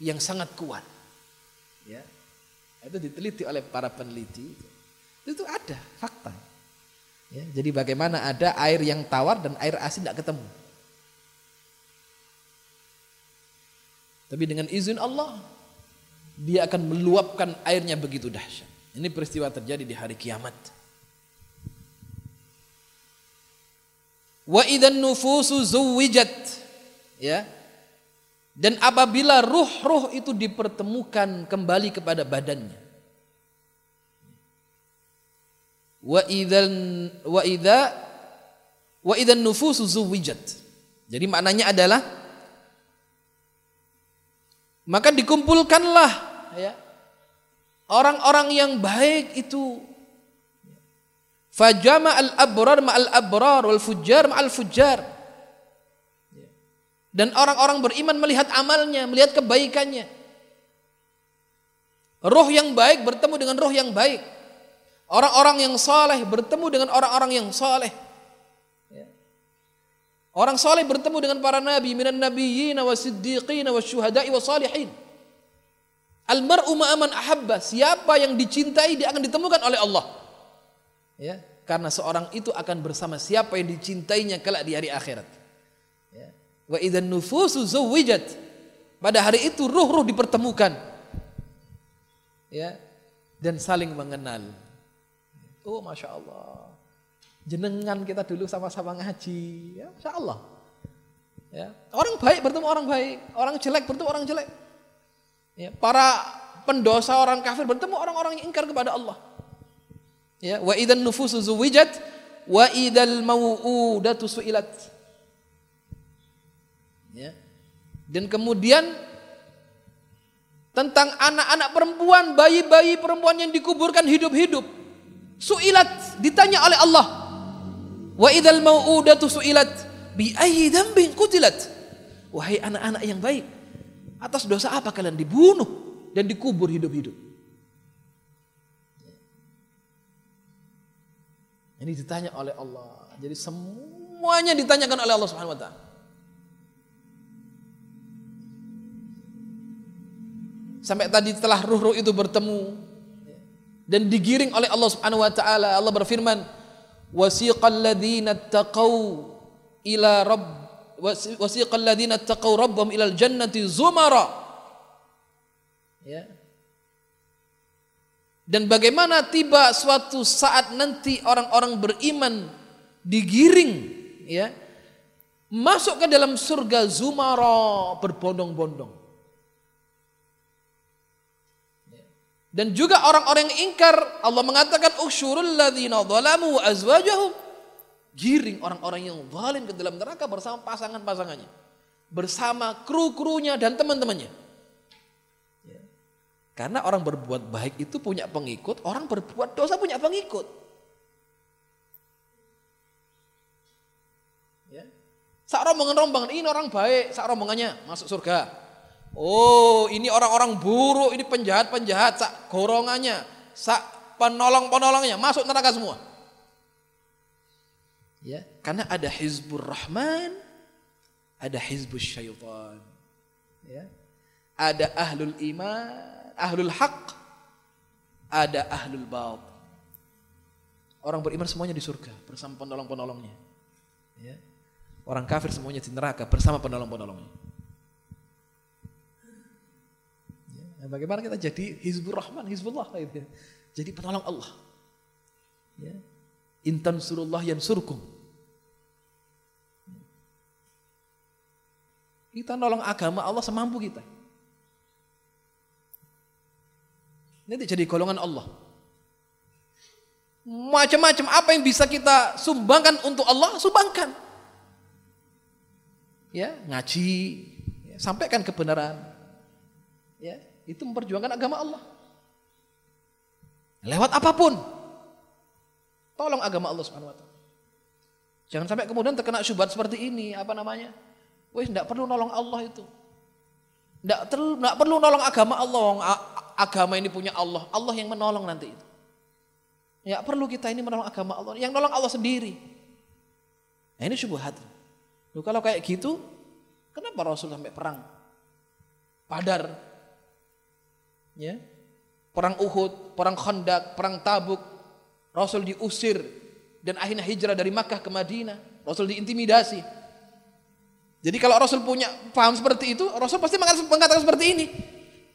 yang sangat kuat. Ya. Itu diteliti oleh para peneliti. Itu ada fakta. Ya, jadi bagaimana ada air yang tawar dan air asin tidak ketemu. Tapi dengan izin Allah, dia akan meluapkan airnya begitu dahsyat. Ini peristiwa terjadi di hari kiamat. Wa idan nufusu zuwijat. Ya, dan apabila ruh-ruh itu dipertemukan kembali kepada badannya. Wa idzan wa nufusu zuwijat. Jadi maknanya adalah maka dikumpulkanlah ya orang-orang yang baik itu fajama al abrar ma al abrar wal fujjar ma al fujjar dan orang-orang beriman melihat amalnya, melihat kebaikannya. Roh yang baik bertemu dengan roh yang baik. Orang-orang yang saleh bertemu dengan orang-orang yang saleh. Ya. Orang saleh bertemu dengan para nabi, minan nabiyyin wa siddiqin wa syuhada'i wa salihin. Almar'u ma'aman ahabba. Siapa yang dicintai dia akan ditemukan oleh Allah. Ya, karena seorang itu akan bersama siapa yang dicintainya kelak di hari akhirat. Wa idzan nufusu zuwijat. Pada hari itu ruh-ruh dipertemukan. Ya. Dan saling mengenal. Oh Masya Allah. Jenengan kita dulu sama-sama ngaji. Ya, Masya Allah. Ya. Orang baik bertemu orang baik. Orang jelek bertemu orang jelek. Ya. Para pendosa orang kafir bertemu orang-orang yang ingkar kepada Allah. Ya, wa idzan nufusu zuwijat wa idzal mau'udatu su'ilat. Ya. Dan kemudian tentang anak-anak perempuan, bayi-bayi perempuan yang dikuburkan hidup-hidup. Su'ilat, ditanya oleh Allah. Wa idzal mau'udatu su'ilat bi ayyi dzambin qutilat. Wahai anak-anak yang baik, atas dosa apa kalian dibunuh dan dikubur hidup-hidup? Ini ditanya oleh Allah. Jadi semuanya ditanyakan oleh Allah Subhanahu wa taala. Sampai tadi telah ruh-ruh itu bertemu dan digiring oleh Allah Subhanahu wa taala. Allah berfirman, "Wasiqal ladzina taqau ila rabb wasiqal ladzina taqau rabbahum ilal jannati zumara." Ya. Dan bagaimana tiba suatu saat nanti orang-orang beriman digiring ya masuk ke dalam surga zumara berbondong-bondong. Dan juga orang-orang yang ingkar Allah mengatakan usyurul ladzina zalamu wa azwajahum giring orang-orang yang zalim ke dalam neraka bersama pasangan-pasangannya bersama kru-krunya dan teman-temannya. Ya. Karena orang berbuat baik itu punya pengikut, orang berbuat dosa punya pengikut. Ya. Sak rombongan-rombongan ini orang baik, sak rombongannya masuk surga. Oh, ini orang-orang buruk, ini penjahat-penjahat, sak gorongannya, sak penolong-penolongnya masuk neraka semua. Ya, karena ada hizbur rahman, ada hizbus syaitan. Ya. Ada ahlul iman, ahlul haq, ada ahlul baut. Orang beriman semuanya di surga bersama penolong-penolongnya. Ya. Orang kafir semuanya di neraka bersama penolong-penolongnya. Nah, bagaimana kita jadi Hizbur Rahman, Hizbullah gitu ya. Jadi penolong Allah. Ya. Intan surullah yang surkum. Kita nolong agama Allah semampu kita. Ini jadi golongan Allah. Macam-macam apa yang bisa kita sumbangkan untuk Allah, sumbangkan. Ya, ngaji, ya, sampaikan kebenaran. Ya, itu memperjuangkan agama Allah. Lewat apa pun. Tolong agama Allah Subhanahu wa taala. Jangan sampai kemudian terkena syubhat seperti ini, apa namanya? Wih, tidak perlu nolong Allah itu. Tidak perlu, tidak perlu nolong agama Allah. Agama ini punya Allah. Allah yang menolong nanti itu. Ya perlu kita ini menolong agama Allah. Yang nolong Allah sendiri. Nah ini syubhat. Kalau kayak gitu, kenapa Rasul sampai perang? Padar, ya. Perang Uhud, perang Khandaq, perang Tabuk, Rasul diusir dan akhirnya hijrah dari Makkah ke Madinah. Rasul diintimidasi. Jadi kalau Rasul punya paham seperti itu, Rasul pasti mengatakan seperti ini.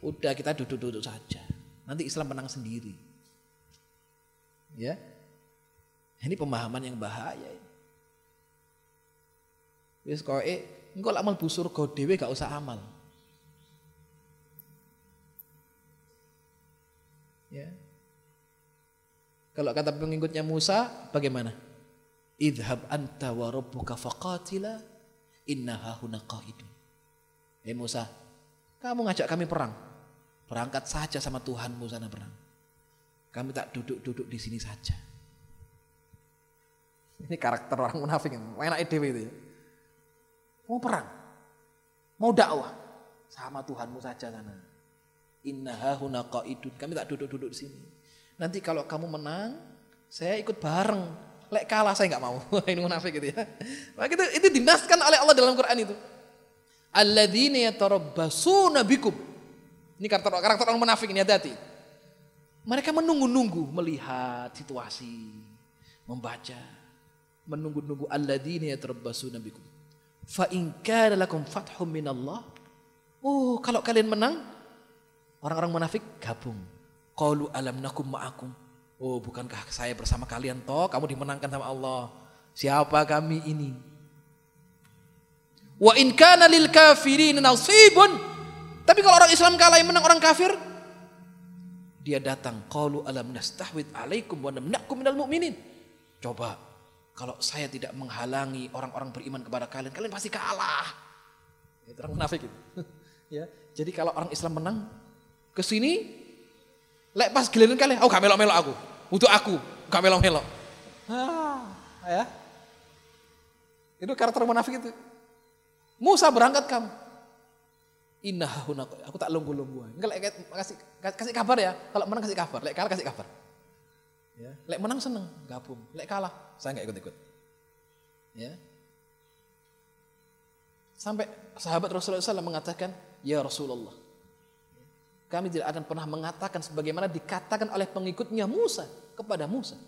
Udah kita duduk-duduk saja. Nanti Islam menang sendiri. Ya. Ini pemahaman yang bahaya. Wis kowe engko lak mlebu surga dhewe gak usah amal. Ya. Kalau kata pengikutnya Musa, bagaimana? Idhab anta wa rabbuka faqatila innaha huna qa'idun. Eh Musa, kamu ngajak kami perang. Berangkat saja sama Tuhanmu sana perang. Kami tak duduk-duduk di sini saja. Ini karakter orang munafik. Enak dewe itu ya. Mau perang. Mau dakwah. Sama Tuhanmu saja sana. Huna qaidun. Kami tak duduk-duduk di sini. Nanti kalau kamu menang, saya ikut bareng. Lek kalah saya nggak mau. Ini munafik gitu ya. Maka itu, itu dinaskan oleh Allah dalam Quran itu. Alladzina yatarabbasuna bikum. Ini karakter, karakter orang munafik ini hati-hati. Mereka menunggu-nunggu melihat situasi, membaca, menunggu-nunggu alladzina yatarabbasuna bikum. Fa in kana lakum fathum minallah. Oh, kalau kalian menang, Orang-orang munafik gabung. Qalu alam nakum ma'akum. Oh, bukankah saya bersama kalian toh? Kamu dimenangkan sama Allah. Siapa kami ini? Wa in kana lil kafirin nasibun. Tapi kalau orang Islam kalah yang menang orang kafir, dia datang qalu alam nastahwid alaikum wa namnakum minal mu'minin. Coba kalau saya tidak menghalangi orang-orang beriman kepada kalian, kalian pasti kalah. Itu orang munafik itu. ya. Jadi kalau orang Islam menang, ke sini lek pas giliran kali oh gak melok-melok aku butuh aku gak melok-melok ah, ya itu karakter munafik itu Musa berangkat kamu Inna aku tak lunggu-lunggu. Enggak lek kasih kasih kabar ya. Kalau menang kasih kabar, lek kalah kasih kabar. Ya, lek menang seneng gabung, lek kalah saya enggak ikut-ikut. Ya. Sampai sahabat Rasulullah SAW mengatakan, "Ya Rasulullah, kami tidak akan pernah mengatakan sebagaimana dikatakan oleh pengikutnya Musa kepada Musa.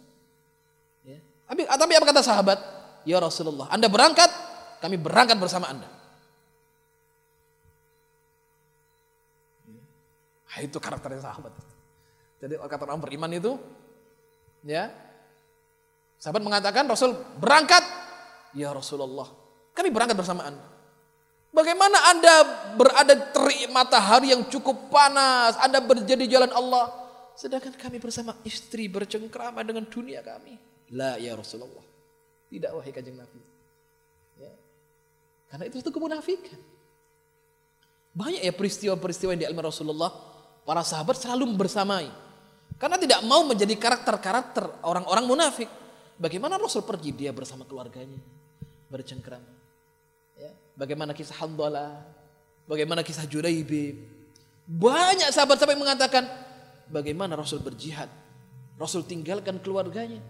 Ya. Tapi, ah, apa kata sahabat? Ya Rasulullah, Anda berangkat, kami berangkat bersama Anda. Ya. Itu karakternya sahabat. Jadi kata orang beriman itu, ya, sahabat mengatakan Rasul berangkat, ya Rasulullah. Kami berangkat bersama Anda. Bagaimana Anda berada terik matahari yang cukup panas, Anda berjadi jalan Allah, sedangkan kami bersama istri bercengkrama dengan dunia kami. La ya Rasulullah. Tidak wahai kanjeng Nabi. Ya. Karena itu itu kemunafikan. Banyak ya peristiwa-peristiwa yang dialami Rasulullah, para sahabat selalu bersamai. Karena tidak mau menjadi karakter-karakter orang-orang munafik. Bagaimana Rasul pergi dia bersama keluarganya bercengkrama. Ya. Bagaimana kisah Hamdalah, bagaimana kisah Juraibib. Banyak sahabat-sahabat mengatakan bagaimana Rasul berjihad. Rasul tinggalkan keluarganya.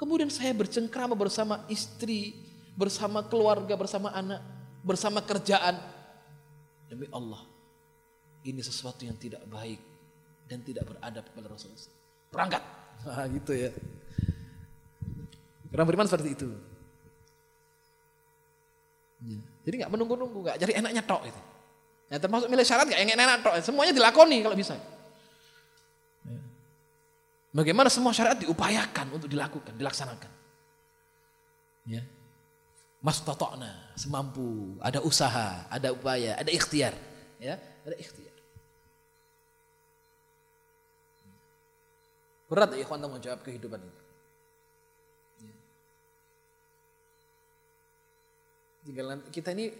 Kemudian saya bercengkrama bersama istri, bersama keluarga, bersama anak, bersama kerjaan. Demi Allah, ini sesuatu yang tidak baik dan tidak beradab kepada Rasulullah. Berangkat. Nah, gitu ya. Orang beriman seperti itu. Ya. Jadi nggak menunggu-nunggu, nggak cari enaknya tok itu. Ya, termasuk milih syarat nggak enak-enak tok, semuanya dilakoni kalau bisa. Ya. Bagaimana semua syariat diupayakan untuk dilakukan, dilaksanakan. Ya. Mas totokna, semampu, ada usaha, ada upaya, ada ikhtiar, ya, ada ikhtiar. Berat ya ikhwan tanggung jawab kehidupan itu. Tinggal kita ini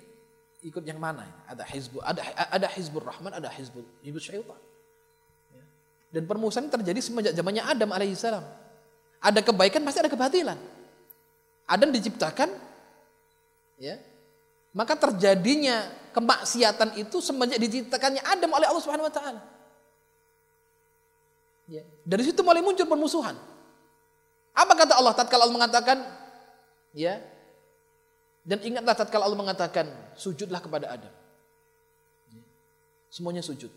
ikut yang mana? Ada hizbu, ada ada hizbur rahman, ada hizbul hizbul syaitan. Ya. Dan permusuhan terjadi semenjak zamannya Adam alaihissalam. Ada kebaikan pasti ada kebatilan. Adam diciptakan, ya, maka terjadinya kemaksiatan itu semenjak diciptakannya Adam oleh Allah Subhanahu Wa Taala. Ya. Dari situ mulai muncul permusuhan. Apa kata Allah tatkala Allah mengatakan, ya, dan ingatlah tatkala Allah mengatakan, sujudlah kepada Adam. Semuanya sujud.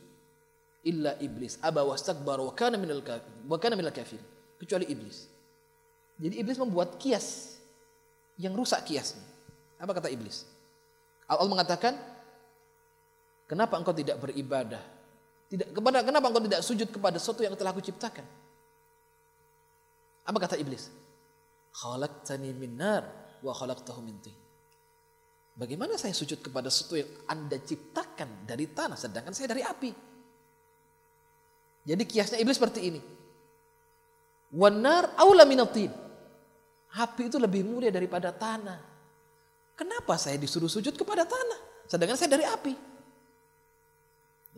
Illa iblis aba wastakbar wa kana minal. Wa kana minal kafir. Kecuali iblis. Jadi iblis membuat kias yang rusak kiasnya. Apa kata iblis? Allah mengatakan, "Kenapa engkau tidak beribadah? Tidak kepada kenapa engkau tidak sujud kepada sesuatu yang telah aku ciptakan?" Apa kata iblis? Khalaqtani min nar wa khalaqtahu min tin. Bagaimana saya sujud kepada sesuatu yang Anda ciptakan dari tanah sedangkan saya dari api? Jadi kiasnya iblis seperti ini. Wanar aula minatin. Api itu lebih mulia daripada tanah. Kenapa saya disuruh sujud kepada tanah sedangkan saya dari api?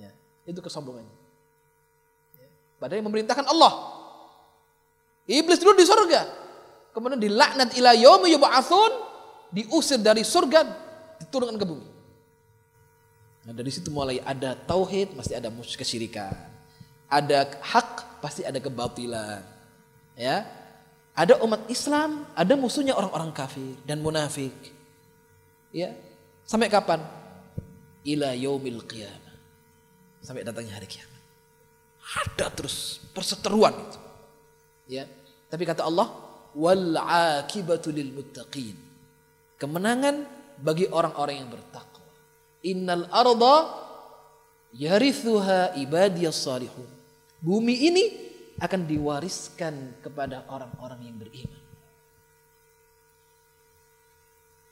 Ya, itu kesombongannya. Ya. Padahal yang memerintahkan Allah. Iblis dulu di surga. Kemudian dilaknat ila yaumi yub'atsun, diusir dari surga diturunkan ke bumi. Nah, dari situ mulai ada tauhid, pasti ada kesyirikan. Ada hak, pasti ada kebatilan. Ya. Ada umat Islam, ada musuhnya orang-orang kafir dan munafik. Ya. Sampai kapan? Ila yaumil qiyamah. Sampai datangnya hari kiamat. Ada terus perseteruan itu. Ya. Tapi kata Allah, wal akibatu lil muttaqin. Kemenangan bagi orang-orang yang bertakwa. Innal arda yarithuha ibadiyas salihun. Bumi ini akan diwariskan kepada orang-orang yang beriman.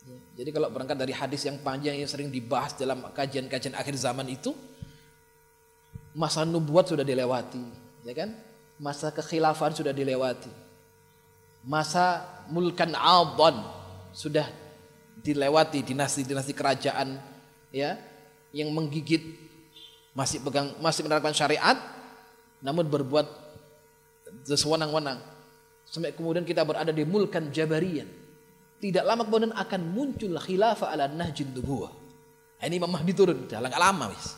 Ya, jadi kalau berangkat dari hadis yang panjang yang sering dibahas dalam kajian-kajian akhir zaman itu, masa nubuat sudah dilewati, ya kan? Masa kekhilafan sudah dilewati. Masa mulkan adhan sudah dilewati dinasti-dinasti kerajaan ya yang menggigit masih pegang masih menerapkan syariat namun berbuat sewenang-wenang. Sampai kemudian kita berada di mulkan jabarian. Tidak lama kemudian akan muncul khilafah ala nahjin nubuwah. Ini Imam Mahdi turun dalam lama wis.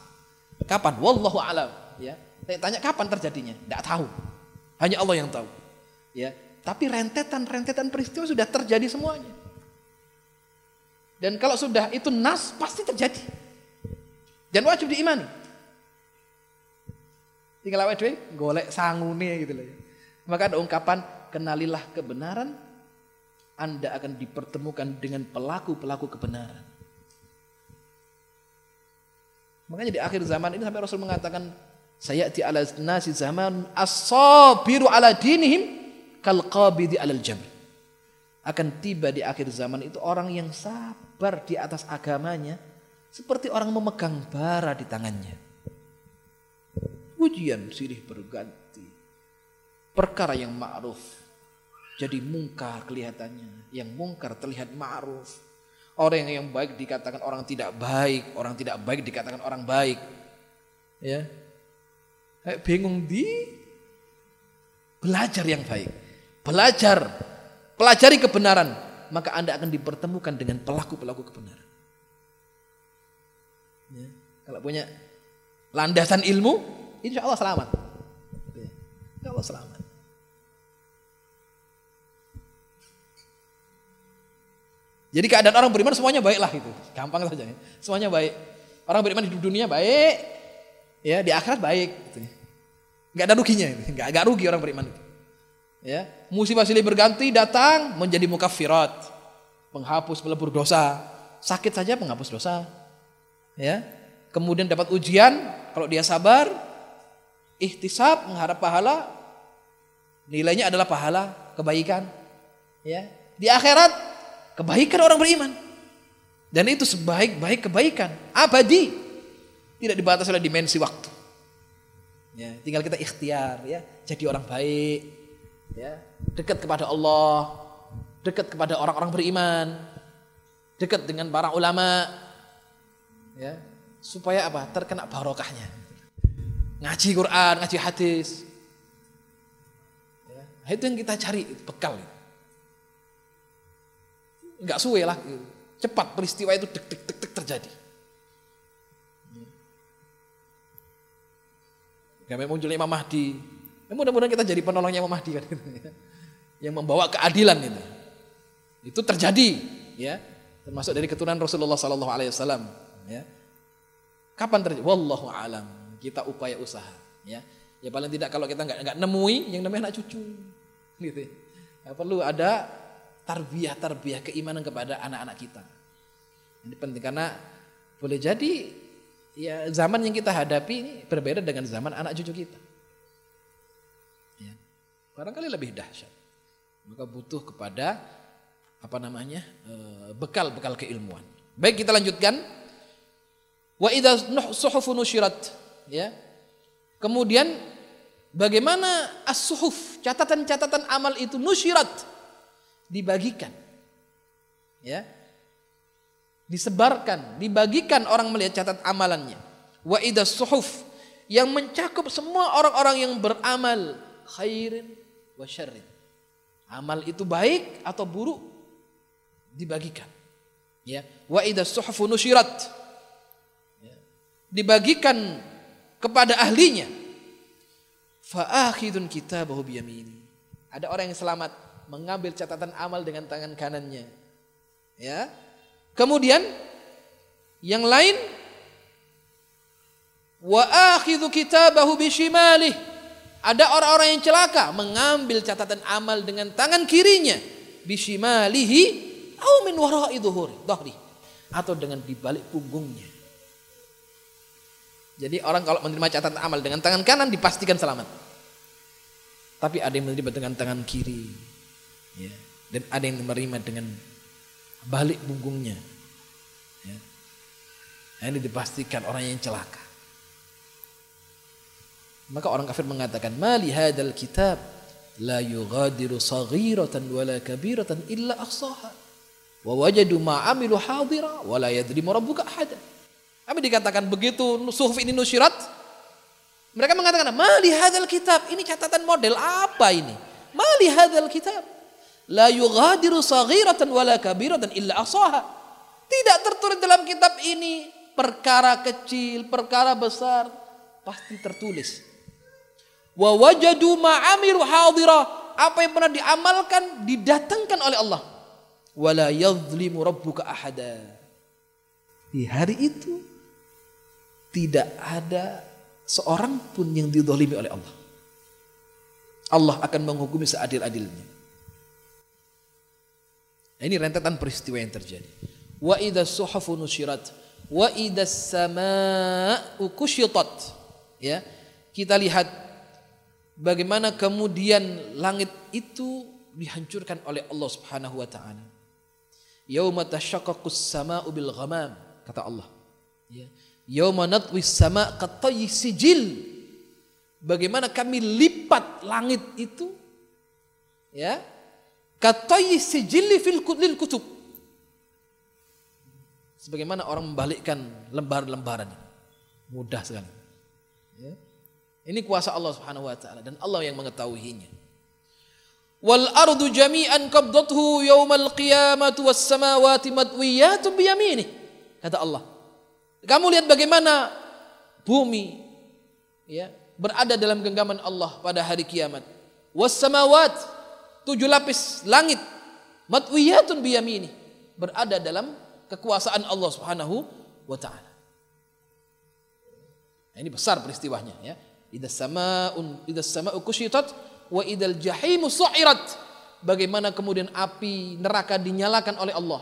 Kapan? Wallahu alam ya. Tanya kapan terjadinya? Tidak tahu. Hanya Allah yang tahu ya. Tapi rentetan-rentetan peristiwa sudah terjadi semuanya dan kalau sudah itu nas pasti terjadi. Dan wajib diimani. Tinggal awet dhewe golek sangune gitu loh. Ya. Maka ada ungkapan kenalilah kebenaran Anda akan dipertemukan dengan pelaku-pelaku kebenaran. Makanya di akhir zaman ini sampai Rasul mengatakan saya di ala nasi zaman as-sabiru ala dinihim kal qabidi alal jamr. akan tiba di akhir zaman itu orang yang sabar di atas agamanya seperti orang memegang bara di tangannya. Ujian silih berganti. Perkara yang ma'ruf jadi mungkar kelihatannya, yang mungkar terlihat ma'ruf. Orang yang baik dikatakan orang tidak baik, orang tidak baik dikatakan orang baik. Ya. Kayak bingung di belajar yang baik. Belajar, pelajari kebenaran, maka Anda akan dipertemukan dengan pelaku-pelaku kebenaran. Ya. Kalau punya landasan ilmu, insya Allah selamat. Ya. Insya Allah selamat. Jadi keadaan orang beriman semuanya baiklah itu. Gampang saja. Ya. Semuanya baik. Orang beriman di dunia baik, ya di akhirat baik. Gitu. Gak ada ruginya, gak, gak rugi orang beriman itu. Ya, musibah silih berganti datang menjadi mukafirat, penghapus pelebur dosa. Sakit saja penghapus dosa. Ya, kemudian dapat ujian, kalau dia sabar, ikhtisab mengharap pahala, nilainya adalah pahala kebaikan. Ya, di akhirat Kebaikan orang beriman. Dan itu sebaik-baik kebaikan. Abadi. Tidak dibatasi oleh dimensi waktu. Ya, tinggal kita ikhtiar ya, jadi orang baik, ya, dekat kepada Allah, dekat kepada orang-orang beriman, dekat dengan para ulama, ya, supaya apa? Terkena barokahnya. Ngaji Quran, ngaji hadis. Ya, itu yang kita cari bekal. Enggak suwe lah. Cepat peristiwa itu dek dek dek, dek terjadi. Ya munculnya Imam Mahdi. Ya, mudah-mudahan kita jadi penolongnya Imam Mahdi kan gitu, ya. Yang membawa keadilan itu. Itu terjadi ya. Termasuk dari keturunan Rasulullah sallallahu alaihi wasallam ya. Kapan terjadi? Wallahu alam. Kita upaya usaha ya. Ya paling tidak kalau kita nggak nggak nemui yang namanya anak cucu gitu. Ya, perlu ada tarbiyah-tarbiyah keimanan kepada anak-anak kita. Ini penting karena boleh jadi ya zaman yang kita hadapi ini berbeda dengan zaman anak cucu kita. Barangkali lebih dahsyat. Maka butuh kepada apa namanya eh, bekal-bekal keilmuan. Baik kita lanjutkan. Wa idza suhufu nusyirat ya. Kemudian bagaimana as-suhuf catatan-catatan amal itu nusyirat dibagikan. Ya. Disebarkan, dibagikan orang melihat catat amalannya. Wa idas suhuf yang mencakup semua orang-orang yang beramal khairin wa syarrin. Amal itu baik atau buruk dibagikan. Ya, wa idas suhufu nusyirat. Ya. Dibagikan kepada ahlinya. Fa akhidun kitabahu biyamini. Ada orang yang selamat mengambil catatan amal dengan tangan kanannya. Ya. Kemudian yang lain wa akhidhu kitabahu bishimalih. Ada orang-orang yang celaka mengambil catatan amal dengan tangan kirinya bishimalihi au min wara'i dhuhri atau dengan di balik punggungnya. Jadi orang kalau menerima catatan amal dengan tangan kanan dipastikan selamat. Tapi ada yang menerima dengan tangan kiri ya. dan ada yang menerima dengan balik punggungnya ya. Nah, ini dipastikan orang yang celaka maka orang kafir mengatakan mali hadal kitab la yughadiru saghiratan wala kabiratan illa ahsaha wa wajadu ma amilu hadira wa la yadrimu rabbuka ahada apa dikatakan begitu suhuf ini nusyirat mereka mengatakan mali hadal kitab ini catatan model apa ini mali hadal kitab La yughadiru saghiratan wala kabiratan illa asaha. Tidak tertulis dalam kitab ini perkara kecil, perkara besar pasti tertulis. Wa wajadu ma'amiru hadira. Apa yang pernah diamalkan didatangkan oleh Allah. Wala yadhlimu rabbuka ahada. Di hari itu tidak ada seorang pun yang didolimi oleh Allah. Allah akan menghukumi seadil-adilnya. Nah, ini rentetan peristiwa yang terjadi. Wa idza suhufu nusyirat wa idza samaa'u kusyitat. Ya. Kita lihat bagaimana kemudian langit itu dihancurkan oleh Allah Subhanahu wa taala. Yauma tashaqqaqus samaa'u bil ghamam kata Allah. Ya. Yauma natwi sama qatayyi sijil. Bagaimana kami lipat langit itu ya katayyi sijil fil lil kutub. Sebagaimana orang membalikkan lembar-lembaran Mudah sekali. Ya. Ini kuasa Allah Subhanahu wa taala dan Allah yang mengetahuinya. Wal ardu jami'an qabdathu yaumal qiyamati was samawati madwiyatun biyaminih. Kata Allah. Kamu lihat bagaimana bumi ya berada dalam genggaman Allah pada hari kiamat. Was samawat tujuh lapis langit matwiyatun biyamini berada dalam kekuasaan Allah Subhanahu wa taala. Nah, ini besar peristiwanya ya. Idas samaun idas sama'u kusyitat wa idal jahimu su'irat. Bagaimana kemudian api neraka dinyalakan oleh Allah.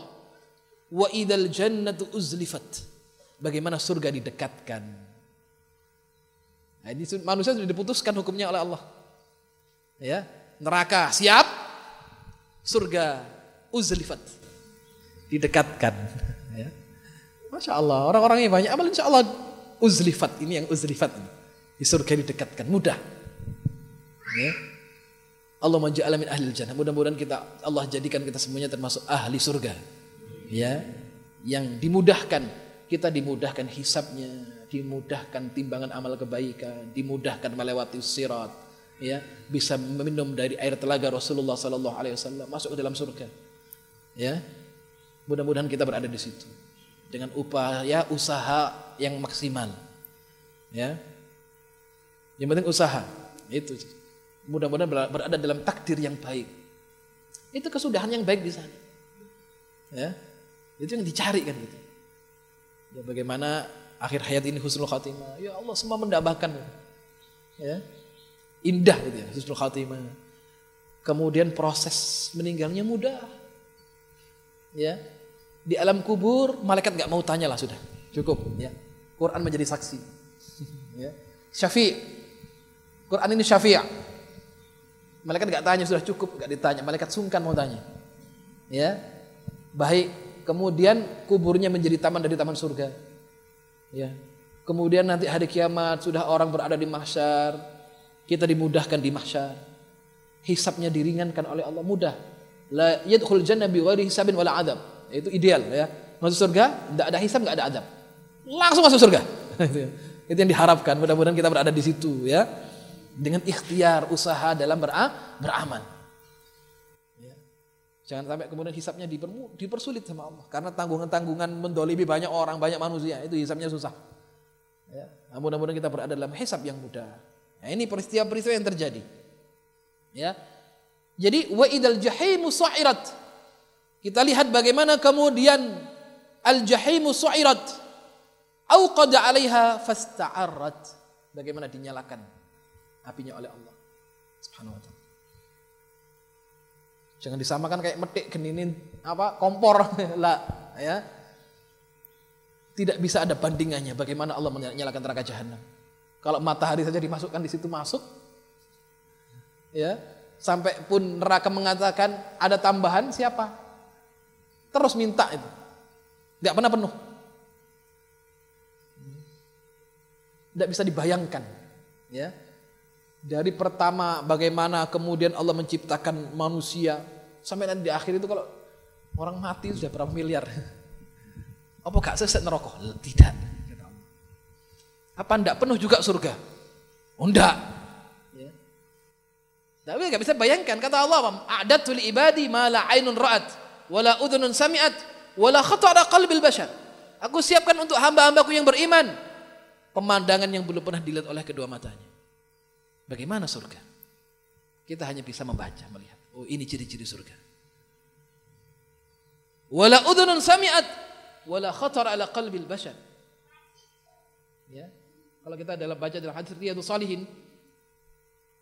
Wa idal jannatu uzlifat. Bagaimana surga didekatkan. Nah, ini manusia sudah diputuskan hukumnya oleh Allah. Ya, neraka siap, surga uzlifat didekatkan. Ya. Masya Allah, orang-orangnya banyak amal insya Allah uzlifat ini yang uzlifat ini. Di surga didekatkan mudah. Ya. Allah menja'ala min ahli jannah. Mudah-mudahan kita Allah jadikan kita semuanya termasuk ahli surga. Ya. Yang dimudahkan, kita dimudahkan hisapnya, dimudahkan timbangan amal kebaikan, dimudahkan melewati sirat, ya, bisa meminum dari air telaga Rasulullah sallallahu alaihi wasallam masuk ke dalam surga. Ya. Mudah-mudahan kita berada di situ dengan upaya usaha yang maksimal. Ya. Yang penting usaha. Itu mudah-mudahan berada dalam takdir yang baik. Itu kesudahan yang baik di sana. Ya. Itu yang dicari kan gitu. Ya bagaimana akhir hayat ini husnul khatimah. Ya Allah semua mendambakan. Ya. Indah gitu ya, husnul khatimah. Kemudian proses meninggalnya mudah. Ya. Di alam kubur malaikat nggak mau tanya lah sudah. Cukup ya. Quran menjadi saksi. ya. Syafi' Quran ini syafi' Malaikat nggak tanya sudah cukup, nggak ditanya. Malaikat sungkan mau tanya. Ya, baik. Kemudian kuburnya menjadi taman dari taman surga. Ya. Kemudian nanti hari kiamat sudah orang berada di mahsyar, kita dimudahkan di mahsyar. Hisabnya diringankan oleh Allah mudah. La yadkhul jannah bi ghairi hisabin wala adab. Itu ideal ya. Masuk surga, tidak ada hisab, nggak ada adab. Langsung masuk surga. Itu yang diharapkan. Mudah-mudahan kita berada di situ ya dengan ikhtiar usaha dalam beramal. Ya. Jangan sampai kemudian hisapnya dipersulit sama Allah karena tanggungan-tanggungan mendolimi banyak orang, banyak manusia itu hisapnya susah. Ya. Nah, mudah-mudahan kita berada dalam hisap yang mudah. Nah, ini peristiwa-peristiwa yang terjadi. Ya. Jadi wa idal jahimu su'irat. Kita lihat bagaimana kemudian al jahimu su'irat. Auqada 'alaiha fasta'arrat. Bagaimana dinyalakan apinya oleh Allah Subhanahu wa taala. Jangan disamakan kayak metik geninin apa kompor lah ya. Tidak bisa ada bandingannya bagaimana Allah menyalakan neraka jahanam. Kalau matahari saja dimasukkan di situ masuk ya, sampai pun neraka mengatakan ada tambahan siapa? Terus minta itu. Tidak pernah penuh. Tidak bisa dibayangkan ya dari pertama bagaimana kemudian Allah menciptakan manusia sampai nanti di akhir itu kalau orang mati sudah berapa miliar. Apa gak seset neraka? Tidak. Apa ndak penuh juga surga? Oh. Ya. Tapi gak bisa bayangkan kata Allah, "A'datu li ibadi ma la ainun ra'at wala udhunun sami'at wala khatara qalbil bashar." Aku siapkan untuk hamba-hambaku yang beriman pemandangan yang belum pernah dilihat oleh kedua matanya. Bagaimana surga? Kita hanya bisa membaca, melihat. Oh ini ciri-ciri surga. Wala udhunun sami'at wala khatar ala qalbil bashar. Ya. Kalau kita dalam baca dalam hadis Riyadhus Salihin,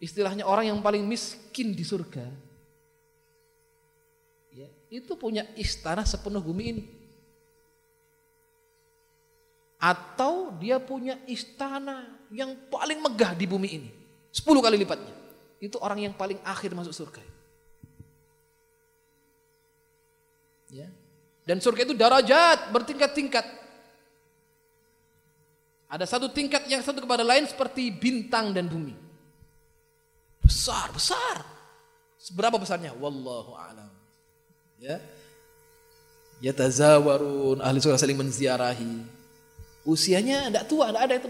istilahnya orang yang paling miskin di surga. Ya, itu punya istana sepenuh bumi ini. Atau dia punya istana yang paling megah di bumi ini. Sepuluh kali lipatnya. Itu orang yang paling akhir masuk surga. Ya. Dan surga itu darajat, bertingkat-tingkat. Ada satu tingkat yang satu kepada lain seperti bintang dan bumi. Besar, besar. Seberapa besarnya? Wallahu a'lam. Ya. Yatazawarun, ahli surga saling menziarahi. Usianya tidak tua, tidak ada itu.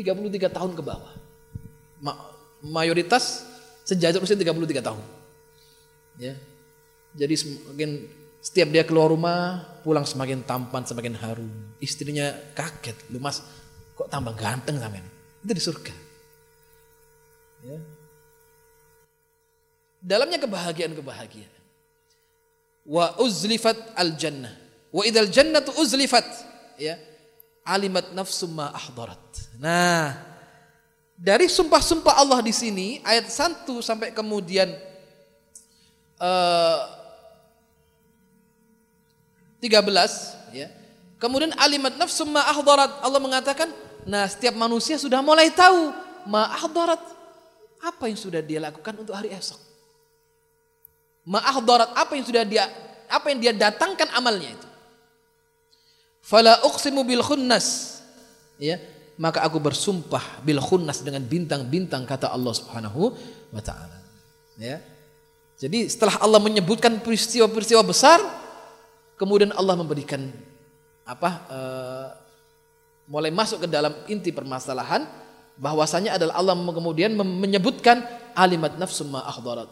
33 tahun ke bawah. Ma mayoritas sejajar usia 33 tahun. Ya. Jadi semakin setiap dia keluar rumah, pulang semakin tampan, semakin harum. Istrinya kaget, lu mas, kok tambah ganteng sampean? Itu di surga. Ya. Dalamnya kebahagiaan-kebahagiaan. Wa uzlifat al jannah. Wa idal jannatu uzlifat. Ya. Alimat nafsum ma ahdarat. Nah, dari sumpah-sumpah Allah di sini ayat 1 sampai kemudian uh, 13 ya. Kemudian alimat nafsu ma. Allah mengatakan, nah setiap manusia sudah mulai tahu ma ahdarat. Apa yang sudah dia lakukan untuk hari esok. Ma ahdarat apa yang sudah dia apa yang dia datangkan amalnya itu. Fala uqsimu bil khunnas. Ya, maka aku bersumpah bil khunnas dengan bintang-bintang kata Allah Subhanahu wa taala. Ya. Jadi setelah Allah menyebutkan peristiwa-peristiwa besar, kemudian Allah memberikan apa uh, mulai masuk ke dalam inti permasalahan bahwasanya adalah Allah kemudian menyebutkan alimat nafsu ma ahdarat.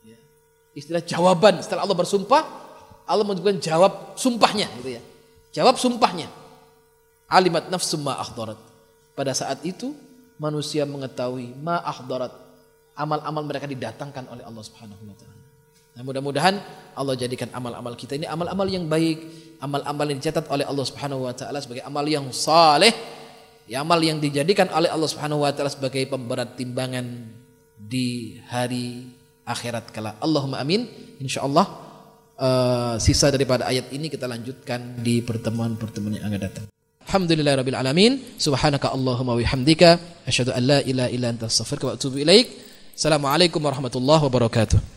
Ya. Istilah jawaban setelah Allah bersumpah, Allah menyebutkan jawab sumpahnya gitu ya. Jawab sumpahnya. Alimat nafsu ma ahdarat. Pada saat itu manusia mengetahui ma ahdarat. Amal-amal mereka didatangkan oleh Allah Subhanahu wa taala. Nah, mudah-mudahan Allah jadikan amal-amal kita ini amal-amal yang baik, amal-amal yang dicatat oleh Allah Subhanahu wa taala sebagai amal yang saleh, ya amal yang dijadikan oleh Allah Subhanahu wa taala sebagai pemberat timbangan di hari akhirat kala. Allahumma amin. Insyaallah uh, sisa daripada ayat ini kita lanjutkan di pertemuan-pertemuan yang akan datang. Alhamdulillah rabbil alamin. Subhanaka Allahumma wihamdika asyhadu an la ilaha illa anta astaghfiruka wa atubu ilaik. Assalamualaikum warahmatullahi wabarakatuh.